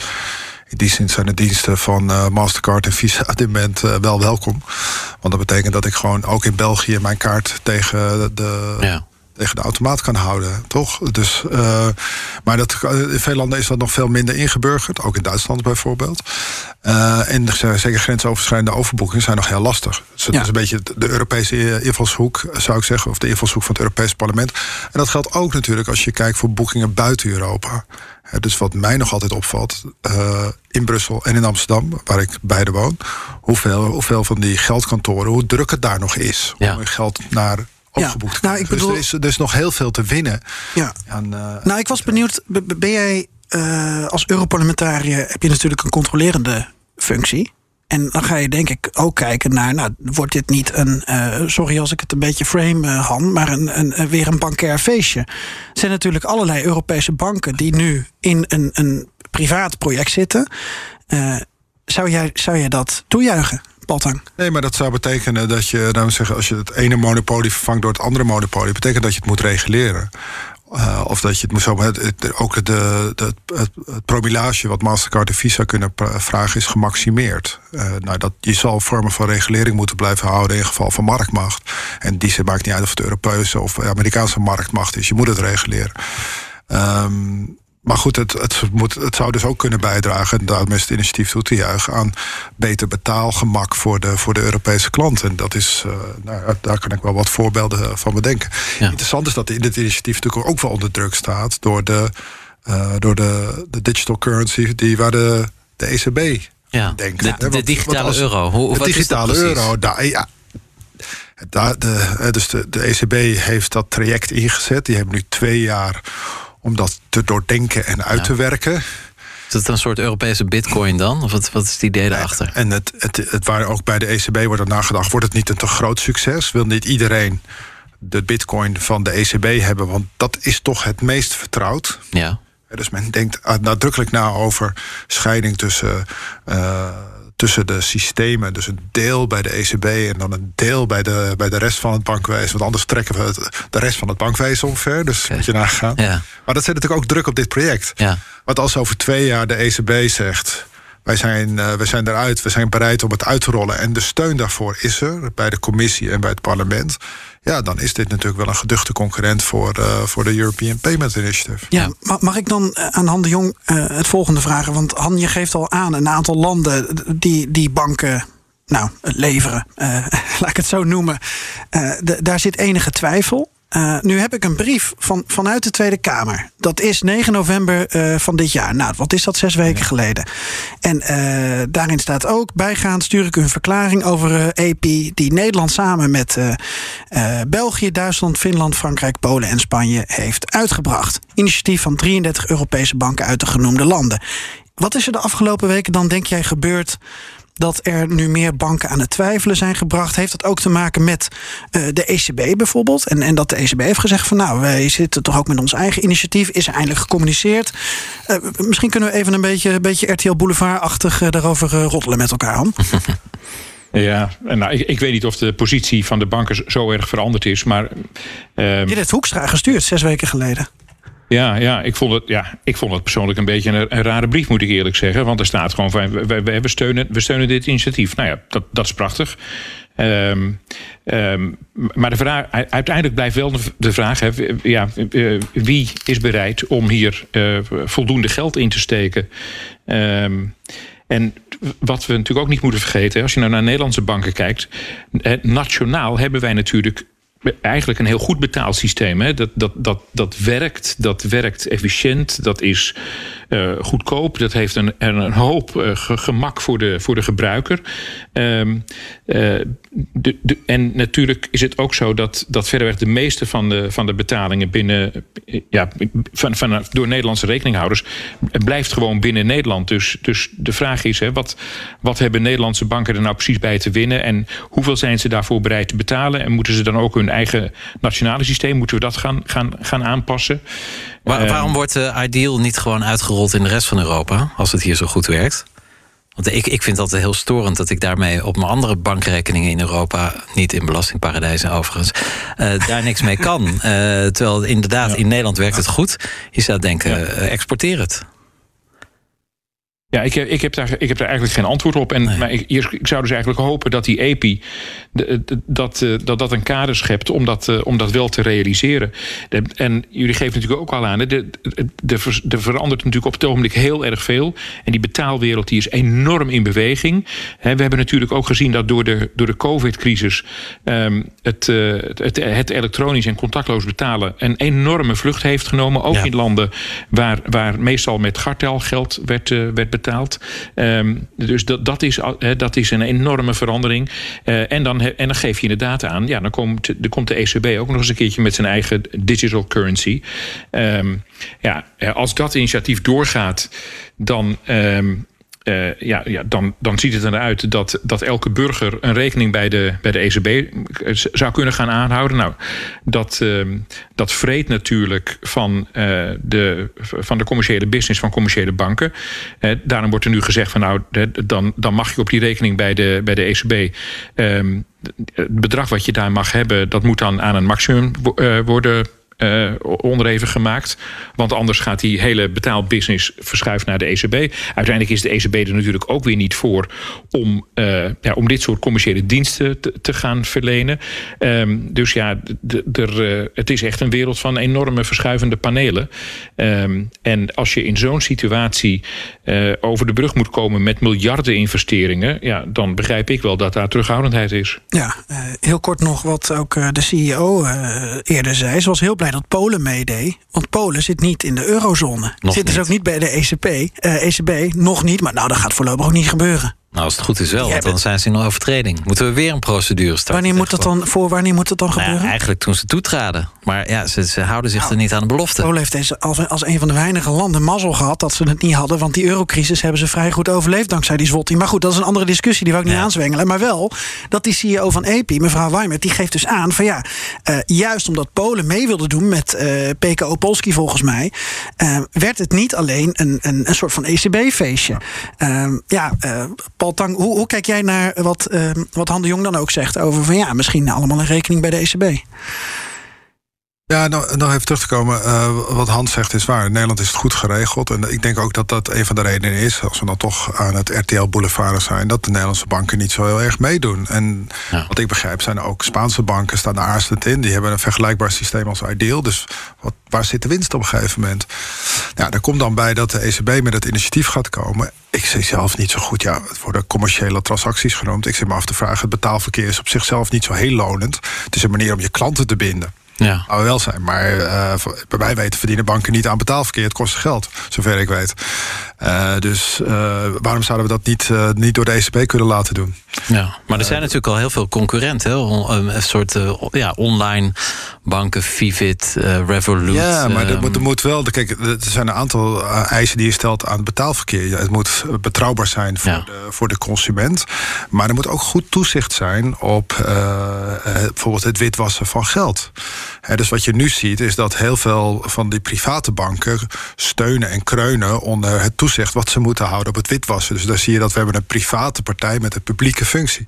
In die zin zijn de diensten van uh, Mastercard en Visa op dit moment wel welkom. Want dat betekent dat ik gewoon ook in België mijn kaart tegen de. Ja tegen de automaat kan houden, toch? Dus, uh, maar dat, in veel landen is dat nog veel minder ingeburgerd, ook in Duitsland bijvoorbeeld. Uh, en zeker grensoverschrijdende overboekingen zijn nog heel lastig. Dus dat is een beetje de Europese invalshoek, zou ik zeggen, of de invalshoek van het Europese parlement. En dat geldt ook natuurlijk als je kijkt voor boekingen buiten Europa. Dus wat mij nog altijd opvalt, uh, in Brussel en in Amsterdam, waar ik beide woon, hoeveel, hoeveel van die geldkantoren, hoe druk het daar nog is om geld naar opgeboekt. Ja, nou, ik bedoel... Dus er is, is nog heel veel te winnen. Ja. Aan, uh, nou, ik was benieuwd, ben jij uh, als Europarlementariër heb je natuurlijk een controlerende functie. En dan ga je denk ik ook kijken naar, nou, wordt dit niet een, uh, sorry als ik het een beetje frame, uh, Han, maar een, een, weer een bankair feestje. Er zijn natuurlijk allerlei Europese banken die nu in een, een privaat project zitten. Zou, jij, zou jij dat toejuichen? Nee, maar dat zou betekenen dat je, nou zeggen, als je het ene monopolie vervangt door het andere monopolie, betekent dat je het moet reguleren. Uh, of dat je het moet zo. Het, ook de, het, promilage wat Mastercard en Visa kunnen vragen is gemaximeerd. Uh, nou, dat, je zal vormen van regulering moeten blijven houden in geval van marktmacht. En die maakt niet uit of het Europese of Amerikaanse marktmacht is. Je moet het reguleren. Um, maar goed, het, het, moet, het zou dus ook kunnen bijdragen, en daarom is het initiatief toe te juichen, aan beter betaalgemak voor de, voor de Europese klant. En dat is, uh, nou, daar kan ik wel wat voorbeelden van bedenken. Interessant is dat in dit initiatief natuurlijk ook wel onder druk staat door de, uh, door de, de digital currency die waar de, de ECB ja, denkt. De, de digitale euro. Hoe, de digitale euro, daar, ja, daar, de, dus de, de ECB heeft dat traject ingezet. Die hebben nu twee jaar om dat te doordenken en uit te werken. Is het een soort Europese bitcoin dan? Of wat, wat is het idee daarachter? En het, het, het waar ook bij de ECB wordt er nagedacht... wordt het niet een te groot succes? Wil niet iedereen de bitcoin van de ECB hebben? Want dat is toch het meest vertrouwd. Ja. Dus men denkt nadrukkelijk na over scheiding tussen... Uh, tussen de systemen. Dus een deel bij de ECB en dan een deel bij de, bij de rest van het bankwezen. Want anders trekken we het, de rest van het bankwezen omver. Dus moet je nagaan. Ja. Maar dat zet natuurlijk ook druk op dit project. Ja. Want als over twee jaar de ECB zegt. Wij zijn, uh, wij zijn eruit, we zijn bereid om het uit te rollen. En de steun daarvoor is er bij de commissie en bij het parlement ja, dan is dit natuurlijk wel een geduchte concurrent voor, uh, voor de European Payment Initiative. Ja, mag ik dan eh, aan Han de Jong uh, het volgende vragen? Want Han, je geeft al aan een aantal landen die, die banken nou, leveren, laat ik het zo noemen. daar zit enige twijfel. Uh, nu heb ik een brief van, vanuit de Tweede Kamer. Dat is 9 november uh, van dit jaar. Nou, wat is dat? Zes weken geleden. En uh, daarin staat ook: bijgaand stuur ik u een verklaring over EPI. die Nederland samen met België, Duitsland, Finland, Frankrijk, Polen en Spanje heeft uitgebracht. Initiatief van 33 Europese banken uit de genoemde landen. Wat is er de afgelopen weken dan, denk jij, gebeurd dat er nu meer banken aan het twijfelen zijn gebracht. Heeft dat ook te maken met uh, de ECB bijvoorbeeld? En, en dat de ECB heeft gezegd van nou, wij zitten toch ook met ons eigen initiatief. Is er eindelijk gecommuniceerd? Uh, misschien kunnen we even een beetje, een beetje RTL Boulevard-achtig uh, daarover roddelen met elkaar, Han. Ja, nou, ik, ik, weet niet of de positie van de banken zo erg veranderd is, maar... Je hebt Hoekstra gestuurd zes weken geleden. Ja, ja, ik vond het, ja, ik vond het persoonlijk een beetje een, rare brief, moet ik eerlijk zeggen. Want er staat gewoon van, we, we, we, steunen, we steunen dit initiatief. Nou ja, dat, dat is prachtig. Um, um, maar de vraag, uiteindelijk blijft wel de vraag: hè, ja, eh, wie is bereid om hier uh, voldoende geld in te steken? Um, en wat we natuurlijk ook niet moeten vergeten, als je nou naar Nederlandse banken kijkt, nationaal hebben wij natuurlijk eigenlijk een heel goed betaalsysteem. Hè? Dat, dat, dat, dat werkt, dat werkt efficiënt, dat is uh, goedkoop. Dat heeft een, een hoop uh, gemak voor de, voor de gebruiker. Um, uh, de, de, en natuurlijk is het ook zo dat, dat verreweg de meeste van de, van de betalingen binnen, ja, van, van, door Nederlandse rekeninghouders blijft gewoon binnen Nederland. Dus, dus de vraag is: hè, wat, wat hebben Nederlandse banken er nou precies bij te winnen? En hoeveel zijn ze daarvoor bereid te betalen? En moeten ze dan ook hun eigen nationale systeem, moeten we dat gaan, gaan, gaan aanpassen? Ehm, waarom wordt de Ideal niet gewoon uitgerold in de rest van Europa, als het hier zo goed werkt? Want ik, ik vind dat heel storend dat ik daarmee op mijn andere bankrekeningen in Europa, niet in belastingparadijzen overigens, uh, daar niks mee kan. Uh, terwijl inderdaad in Nederland werkt het goed. Je zou denken, uh, exporteer het. Ja, ik heb, ik, heb daar, ik heb daar eigenlijk geen antwoord op. En, Maar ik, ik zou dus eigenlijk hopen dat die EPI... dat, eh, dat dat een kader schept om dat, eh, om dat wel te realiseren. en jullie geven natuurlijk ook al aan... De, de, de, de verandert natuurlijk op het ogenblik heel erg veel. En die betaalwereld die is enorm in beweging. we hebben natuurlijk ook gezien dat door de, door de COVID-crisis... Ehm, het, uh, het, het elektronisch en contactloos betalen... een enorme vlucht heeft genomen. Ook in landen waar, waar meestal met gartelgeld werd, werd betaald Ehm, dus dat, dat, is, dat is een enorme verandering. Uh, en, dan, en dan geef je inderdaad aan, ja, dan komt, de, komt de ECB ook nog eens een keertje met zijn eigen digital currency. Um, ja, als dat initiatief doorgaat, dan. Um, uh, ja, ja, dan, dan ziet het eruit dat, dat elke burger een rekening bij de, bij de ECB eh, zou kunnen gaan aanhouden. Nou, dat, uh, dat vreet natuurlijk van, uh, de, van de commerciële business van commerciële banken. daarom wordt er nu gezegd van nou, dan, dan mag je op die rekening bij de, bij de ECB. Ehm, het bedrag wat je daar mag hebben, dat moet dan aan een maximum worden uh, onderhevig gemaakt. Want anders gaat die hele betaalbusiness verschuiven naar de ECB. Uiteindelijk is de ECB er natuurlijk ook weer niet voor om, uh, ja, om dit soort commerciële diensten te, te gaan verlenen. Um, dus ja, uh, het is echt een wereld van enorme verschuivende panelen. Um, en als je in zo'n situatie over de brug moet komen met miljarden investeringen, ja, dan begrijp ik wel dat daar terughoudendheid is. Ja, heel kort nog wat ook de CEO eerder zei. Ze was heel blij dat Polen meedeed. Want Polen zit niet in de eurozone. Nog zit dus ook niet bij de ECB. Uh, ECB nog niet, maar nou, dat gaat voorlopig ook niet gebeuren. Nou, als het goed is wel, want dan zijn ze in overtreding. Moeten we weer een procedure starten? Wanneer moet dat dan, voor wanneer moet dat dan nou gebeuren? eigenlijk toen ze toetraden. Maar ja, ze, ze houden zich nou, er niet aan de belofte. Polen heeft deze als, als een van de weinige landen mazzel gehad dat ze het niet hadden. Want die eurocrisis hebben ze vrij goed overleefd dankzij die zwotting. Maar goed, dat is een andere discussie, die wil ik niet aanzwengelen. Maar wel dat die CEO van EPI, mevrouw Weimert, die geeft dus aan van ja, uh, juist omdat Polen mee wilde doen met uh, eh, PKO Polski volgens mij, uh, werd het niet alleen een, een, een soort van ECB-feestje. Ja, ja Paul Tang, hoe, hoe kijk jij naar wat, uh, wat Han Jong dan ook zegt over van ja, misschien allemaal een rekening bij de ECB? Ja, nou, nog even terug te komen. Uh, wat Hans zegt is waar. In Nederland is het goed geregeld. En ik denk ook dat dat een van de redenen is, als we dan toch aan het RTL Boulevard zijn, dat de Nederlandse banken niet zo heel erg meedoen. En wat ik begrijp zijn ook Spaanse banken staan daar aarzelend in. Die hebben een vergelijkbaar systeem als Ideal. Dus wat, waar zit de winst op een gegeven moment? Ja, er komt dan bij dat de ECB met het initiatief gaat komen. Ik zie zelf niet zo goed, ja, het worden commerciële transacties genoemd. Ik zit me af te vragen, het betaalverkeer is op zichzelf niet zo heel lonend. Het is een manier om je klanten te binden. Ja. Zou wel zijn. Maar uh, bij mij weten verdienen banken niet aan betaalverkeer. Het kost geld, zover ik weet. Uh, dus uh, waarom zouden we dat niet, niet door de ECB kunnen laten doen? Ja, maar er zijn natuurlijk al heel veel concurrenten. Een soort ja, online banken, Vivid, Revolut. Ja, maar er, moet, er moet wel... Kijk, er zijn een aantal eisen die je stelt aan het betaalverkeer. Ja, het moet betrouwbaar zijn voor, de, voor de consument. Maar er moet ook goed toezicht zijn op bijvoorbeeld het witwassen van geld dus wat je nu ziet is dat heel veel van die private banken steunen en kreunen onder het toezicht wat ze moeten houden op het witwassen. Dus daar zie je dat we hebben een private partij met een publieke functie.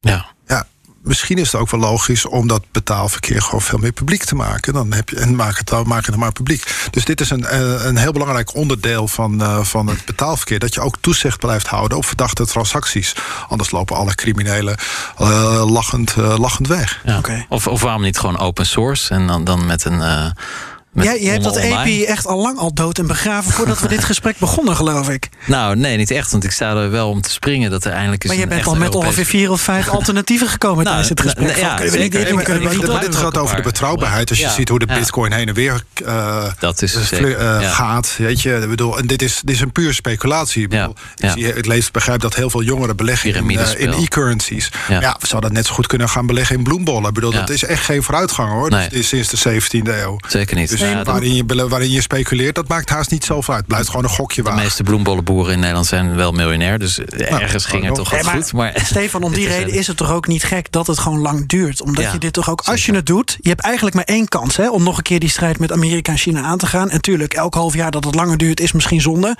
Ja. Ja, misschien is het ook wel logisch om dat betaalverkeer gewoon veel meer publiek te maken. Dan heb je, en maak het, maak het maar publiek. Dus dit is een, eh, een heel belangrijk onderdeel van, uh, van het betaalverkeer. Dat je ook toezicht blijft houden op verdachte transacties. Anders lopen alle criminelen uh, lachend, lachend weg. Ja. Of, of waarom niet gewoon open source en dan, dan met een Jij, je hebt dat EPI echt al lang al dood en begraven voordat we dit gesprek begonnen, geloof ik. Nou, nee, niet echt, want ik sta er wel om te springen dat er eindelijk is. Maar je bent al met ongeveer vier of vijf alternatieven gekomen nou, tijdens het gesprek. Ja, niet dit doen, Dit gaat over de betrouwbaarheid. Als je ziet hoe de bitcoin heen en weer uh, dat is uh, gaat. Weet je, ik bedoel, en dit is, dit is een puur speculatie. Ik, bedoel, ik lees, begrijp dat heel veel jongeren beleggen in, uh, in e-currencies. Ja. we zouden net zo goed kunnen gaan beleggen in bloembollen. Ik bedoel, dat is echt geen vooruitgang hoor. Dat is sinds de 17e eeuw. Zeker niet. Waarin, je, waarin je speculeert, dat maakt haast niet zoveel uit. Het blijft gewoon een gokje waar. De meeste bloembollenboeren in Nederland zijn wel miljonair. Dus nou, ergens ging het toch wel goed. Maar, Stefan, om die reden is het toch ook niet gek dat het gewoon lang duurt. Omdat je dit toch ook, als je het doet, je hebt eigenlijk maar één kans hè, om nog een keer die strijd met Amerika en China aan te gaan. En natuurlijk, elk half jaar dat het langer duurt, is misschien zonde.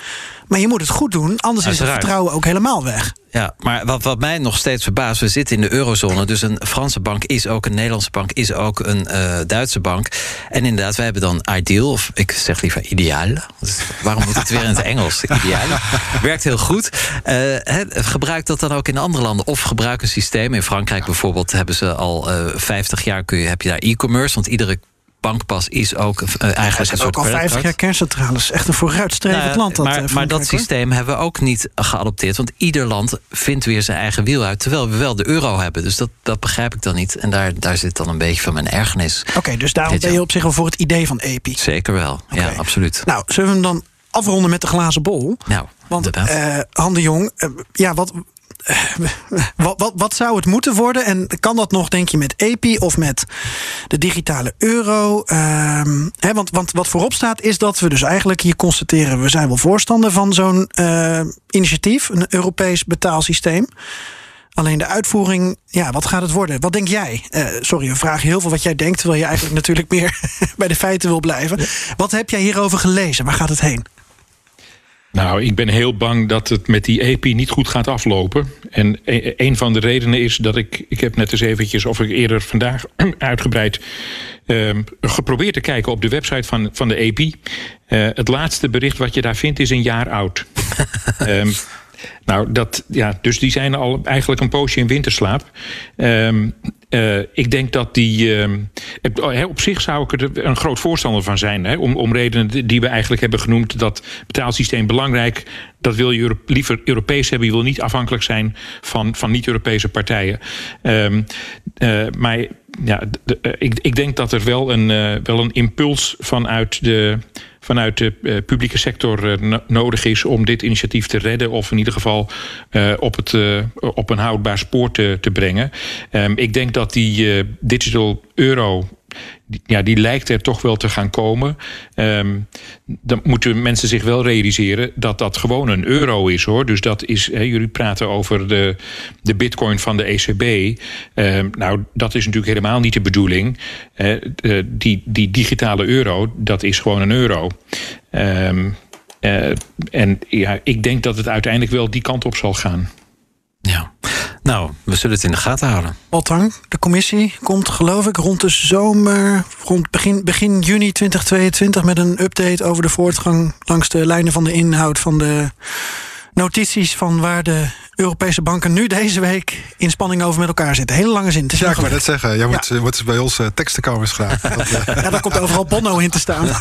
Maar je moet het goed doen, anders is het vertrouwen ook helemaal weg. Ja, maar wat, wat mij nog steeds verbaast, we zitten in de eurozone. Dus een Franse bank is ook een Nederlandse bank, is ook een uh, Duitse bank. En inderdaad, wij hebben dan Ideal, of ik zeg liever Ideal. Waarom moet het weer in het Engels? Ideaal. Werkt heel goed. Uh, gebruik dat dan ook in andere landen. Of gebruik een systeem. In Frankrijk bijvoorbeeld hebben ze al uh, 50 jaar... Kun je, heb je daar e-commerce. Want iedere bankpas is ook uh, eigenlijk een soort ook al 50 jaar kerncentrales. Echt een vooruitstrevend nou, land. Dat, maar, maar dat systeem hebben we ook niet geadopteerd. Want ieder land vindt weer zijn eigen wiel uit. Terwijl we wel de euro hebben. Dus dat, dat begrijp ik dan niet. En daar, daar zit dan een beetje van mijn ergernis. Oké, dus daarom ben je op zich wel voor het idee van EPI. Zeker wel, okay. ja, absoluut. Nou, zullen we hem dan afronden met de glazen bol? Nou, Want uh, Han de Jong, ja, wat, wat, wat, wat, zou het moeten worden? En kan dat nog, denk je, met EPI of met de digitale euro? Uh, hè, want, want wat voorop staat is dat we dus eigenlijk hier constateren... we zijn wel voorstander van zo'n uh, initiatief, een Europees betaalsysteem. Alleen de uitvoering, ja, wat gaat het worden? Wat denk jij? Uh, sorry, we vragen heel veel wat jij denkt... terwijl je eigenlijk natuurlijk meer bij de feiten wil blijven. Wat heb jij hierover gelezen? Waar gaat het heen? Nou, ik ben heel bang dat het met die EPI niet goed gaat aflopen. En een van de redenen is dat ik... Ik heb net eens eventjes, of ik eerder vandaag uitgebreid... Uh, geprobeerd te kijken op de website van, van de EPI. Uh, het laatste bericht wat je daar vindt is een jaar oud. um, nou, dat, ja, dus die zijn al eigenlijk een poosje in winterslaap. Um, uh, ik denk dat die. Uh, op zich zou ik er een groot voorstander van zijn. Om, om redenen die we eigenlijk hebben genoemd. Dat betaalsysteem belangrijk. Dat wil je liever Europees hebben. Je wil niet afhankelijk zijn van, van niet-Europese partijen. Um, uh, maar ja, de, ik, ik denk dat er wel een, wel een impuls vanuit de vanuit de uh, publieke sector uh, nodig is om dit initiatief te redden. Of in ieder geval uh, op, het, op een houdbaar spoor te, te brengen. Um, ik denk dat die digital euro ja, die lijkt er toch wel te gaan komen. Um, dan moeten mensen zich wel realiseren dat dat gewoon een euro is hoor. Dus dat is, jullie praten over de, de bitcoin van de ECB. Um, nou, dat is natuurlijk helemaal niet de bedoeling. Uh, die, die digitale euro, dat is gewoon een euro. Um, en ja, ik denk dat het uiteindelijk wel die kant op zal gaan. Ja. Nou, we zullen het in de gaten houden. Altang, de commissie komt geloof ik rond de zomer, rond begin, begin juni 2022 met een update over de voortgang langs de lijnen van de inhoud van de notities van waar de Europese banken nu deze week in spanning over met elkaar zitten. Hele lange zin. Het is ja, ik wou net zeggen. Jij moet, ja. moet bij ons uh, teksten komen schrijven. Dat, uh... ja, daar komt overal Bono in te staan.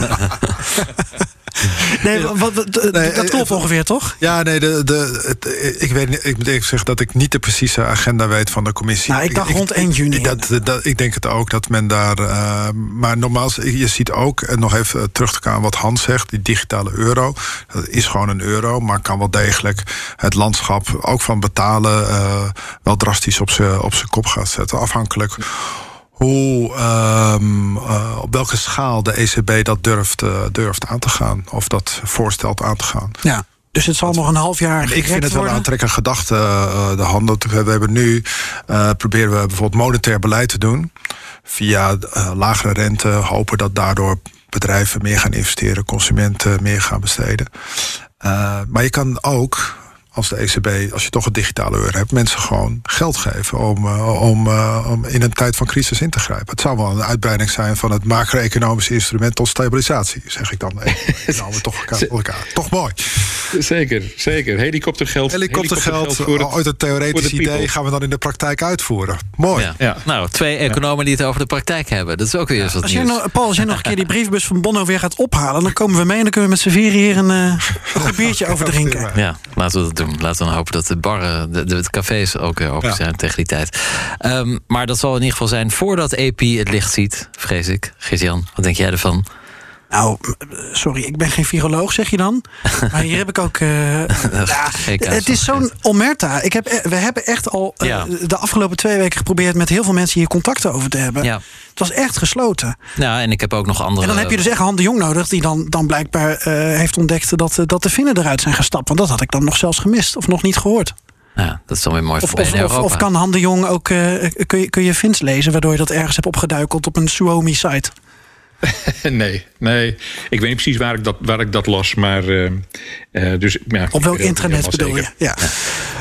Nee, wat, nee, dat klopt ongeveer, toch? Ja, nee, de, de, het, ik, weet, ik moet even zeggen dat ik niet de precieze agenda weet van de commissie. Nou, ik dacht rond 1 juni. Dat, dat, ik denk het ook, dat men daar... Uh, maar normaal, je ziet ook, en nog even terug te gaan wat Hans zegt... die digitale euro, dat is gewoon een euro... maar kan wel degelijk het landschap, ook van betalen... Uh, wel drastisch op zijn op kop gaan zetten. Afhankelijk hoe, um, uh, op welke schaal de ECB dat durft, uh, durft aan te gaan. Of dat voorstelt aan te gaan. Ja. Dus het zal nog een half jaar. Ik vind het wel een aantrekkelijke gedachte, uh, de handel. We hebben nu, proberen we bijvoorbeeld monetair beleid te doen. Via lagere rente, hopen dat daardoor bedrijven meer gaan investeren, consumenten meer gaan besteden. maar je kan ook als de ECB, als je toch een digitale euro hebt, mensen gewoon geld geven om, uh, om, uh, om in een tijd van crisis in te grijpen. Het zou wel een uitbreiding zijn van het macro-economische instrument tot stabilisatie, zeg ik dan. nou, toch, elkaar, elkaar. toch mooi. Zeker, zeker. Helikoptergeld. Helikoptergeld, helikoptergeld het, ooit een theoretisch idee, gaan we dan in de praktijk uitvoeren. Mooi. Ja. Ja. Nou, twee economen die het over de praktijk hebben. Dat is ook weer eens wat als nieuws. Nog, Paul, als jij nog een keer die briefbus van Bonno weer gaat ophalen, dan komen we mee en dan kunnen we met z'n vieren hier een, uh, een biertje over drinken. Ja, laten we dat doen. Laten we dan hopen dat de barren, de, de cafés ook weer open zijn tegen die tijd. Um, maar dat zal in ieder geval zijn voordat EP het licht ziet, vrees ik. Gis-Jan, wat denk jij ervan? Nou, sorry, ik ben geen viroloog, zeg je dan. Maar hier heb ik ook. Uh, ja, het is zo'n omerta. Ik heb, e- we hebben echt al uh, ja. de afgelopen twee weken geprobeerd met heel veel mensen hier contacten over te hebben. Ja. Het was echt gesloten. Ja, en ik heb ook nog andere. En dan heb je dus echt Han de Jong nodig, die dan, dan blijkbaar uh, heeft ontdekt dat, dat de vinnen eruit zijn gestapt. Want dat had ik dan nog zelfs gemist of nog niet gehoord. Ja, dat is dan weer mooi voor of. Of, of kan Han de Jong ook. kun, je, kun je Vins lezen, waardoor je dat ergens hebt opgeduikeld op een Suomi-site? nee, nee. Ik weet niet precies waar ik dat, waar ik dat las, maar... Uh, uh, dus, ja, Op welk internet bedoel je? Ja.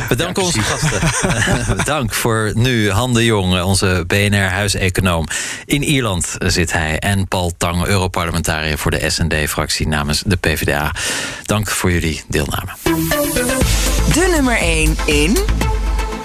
Bedankt ja, onze gasten. Bedankt voor nu Han de Jong, onze BNR-huiseconoom. In Ierland zit hij. En Paul Tang, Europarlementariër voor de SND-fractie namens de PvdA. Dank voor jullie deelname. De nummer 1 in...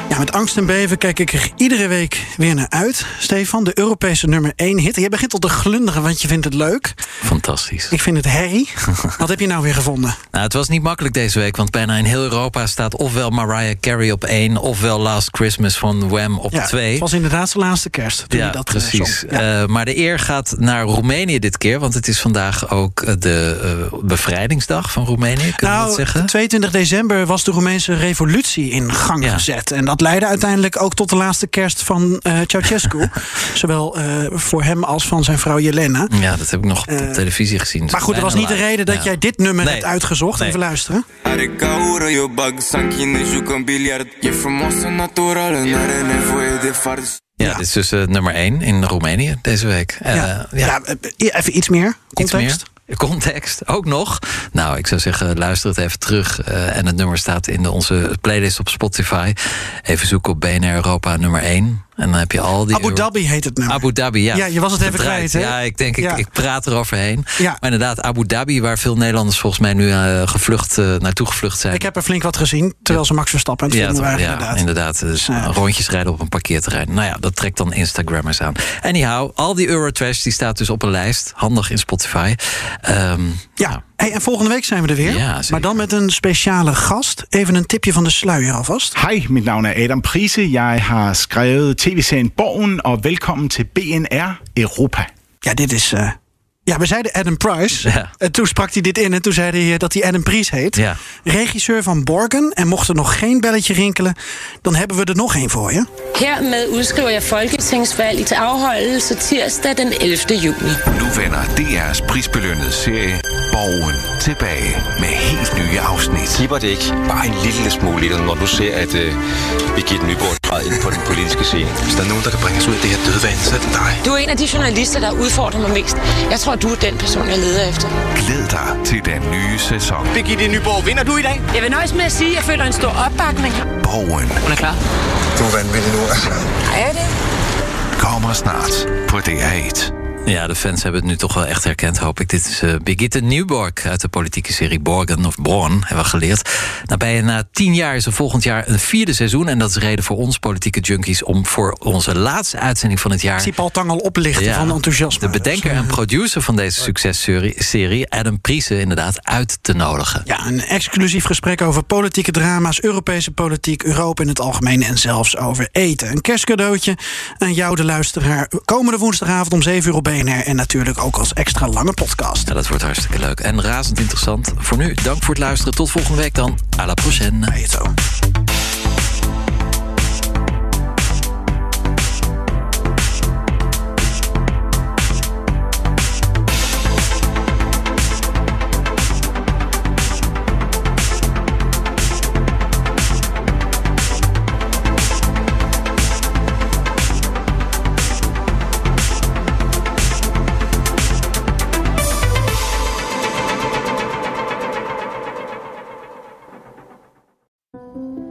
Ja, met angst en beven kijk ik er iedere week weer naar uit. Stefan, de Europese nummer 1 hit. Je begint al te glunderen, want je vindt het leuk. Fantastisch. Ik vind het herrie. Wat heb je nou weer gevonden? Nou, het was niet makkelijk deze week, want bijna in heel Europa staat ofwel Mariah Carey op 1, ofwel Last Christmas van Wham op 2. Ja, het was inderdaad zijn laatste kerst. Toen ja, dat precies. Ja. Uh, maar de eer gaat naar Roemenië dit keer, want het is vandaag ook de uh, bevrijdingsdag van Roemenië. Kun nou, dat zeggen? 22 december was de Roemeense revolutie in gang gezet. En dat leidde uiteindelijk ook tot de laatste kerst van uh, Ceausescu. Zowel uh, voor hem als van zijn vrouw Jelena. Ja, dat heb ik nog op uh, televisie gezien. Maar goed, dat was niet de reden dat ja. jij dit nummer nee. hebt uitgezocht. Nee. Even luisteren. Ja, dit is dus nummer 1 in Roemenië deze week. Ja. ja. even iets meer context. Iets meer. Context ook nog. Nou, ik zou zeggen, luister het even terug. Uh, en het nummer staat in onze playlist op Spotify. Even zoeken op BNR Europa nummer 1. En dan heb je al die... Abu Dhabi heet het nummer. Abu Dhabi, ja. Ja, je was het even kwijt, hè? Ja, ik denk, ik, ja. ik praat eroverheen. Ja. Maar inderdaad, Abu Dhabi, waar veel Nederlanders volgens mij nu uh, gevlucht, uh, naartoe gevlucht zijn. Ik heb er flink wat gezien, terwijl ze Max Verstappen aan het ja, waren, ja, inderdaad. inderdaad. Dus ja. rondjes rijden op een parkeerterrein. Nou ja, dat trekt dan Instagrammers aan. Anyhow, al die Eurotrash, die staat dus op een lijst. Handig in Spotify. Um, ja. Hey, en volgende week zijn we er weer. Ja, maar dan met een speciale gast. Even een tipje van de sluier alvast. Hej, mit navn er Adam Prise. Jeg har skrevet tv-serien Borgen. Og velkommen til BNR Europa. Ja, dit is... Uh, ja, we zeiden Adam Price. Ja. En toen sprak hij dit in en toen zei hij dat hij Adam Price heet. Ja. Regisseur van Borgen. En mocht er nog geen belletje rinkelen, dan hebben we er nog één voor je. Hermed udskriver jeg folketingsvalg til afholdelse tirsdag den 11. juni. Nu vender DR's prisbelønnede serie Borgen tilbage med helt nye afsnit. Kipper det ikke bare en lille smule i dig, når du ser, at uh, Birgitte Nyborg træder ind på den politiske scene? Hvis der er nogen, der kan bringe os ud af det her dødvand, så er det dig. Du er en af de journalister, der udfordrer mig mest. Jeg tror, du er den person, jeg leder efter. Glæd dig til den nye sæson. Birgitte Nyborg, vinder du i dag? Jeg vil nøjes med at sige, at jeg føler en stor opbakning. Borgen. Hun er klar. Du er vanvittig nu, altså. Er det? Kommer snart på DR1. Ja, de fans hebben het nu toch wel echt herkend, hoop ik. Dit is uh, Birgitte Nieuwborg uit de politieke serie Borgen of Born, hebben we geleerd. Nou, bijna tien jaar is er volgend jaar een vierde seizoen. En dat is reden voor ons, politieke junkies, om voor onze laatste uitzending van het jaar... Ik zie Paul Tang al oplichten ja, van enthousiasme. De bedenker en producer van deze successerie, Adam Priese, inderdaad uit te nodigen. Ja, een exclusief gesprek over politieke drama's, Europese politiek, Europa in het algemeen en zelfs over eten. Een kerstcadeautje aan jou, de luisteraar. Komende woensdagavond om 7 uur op BNR en natuurlijk ook als extra lange podcast. Ja, dat wordt hartstikke leuk en razend interessant. Voor nu, dank voor het luisteren. Tot volgende week dan. À la prochaine. Hey,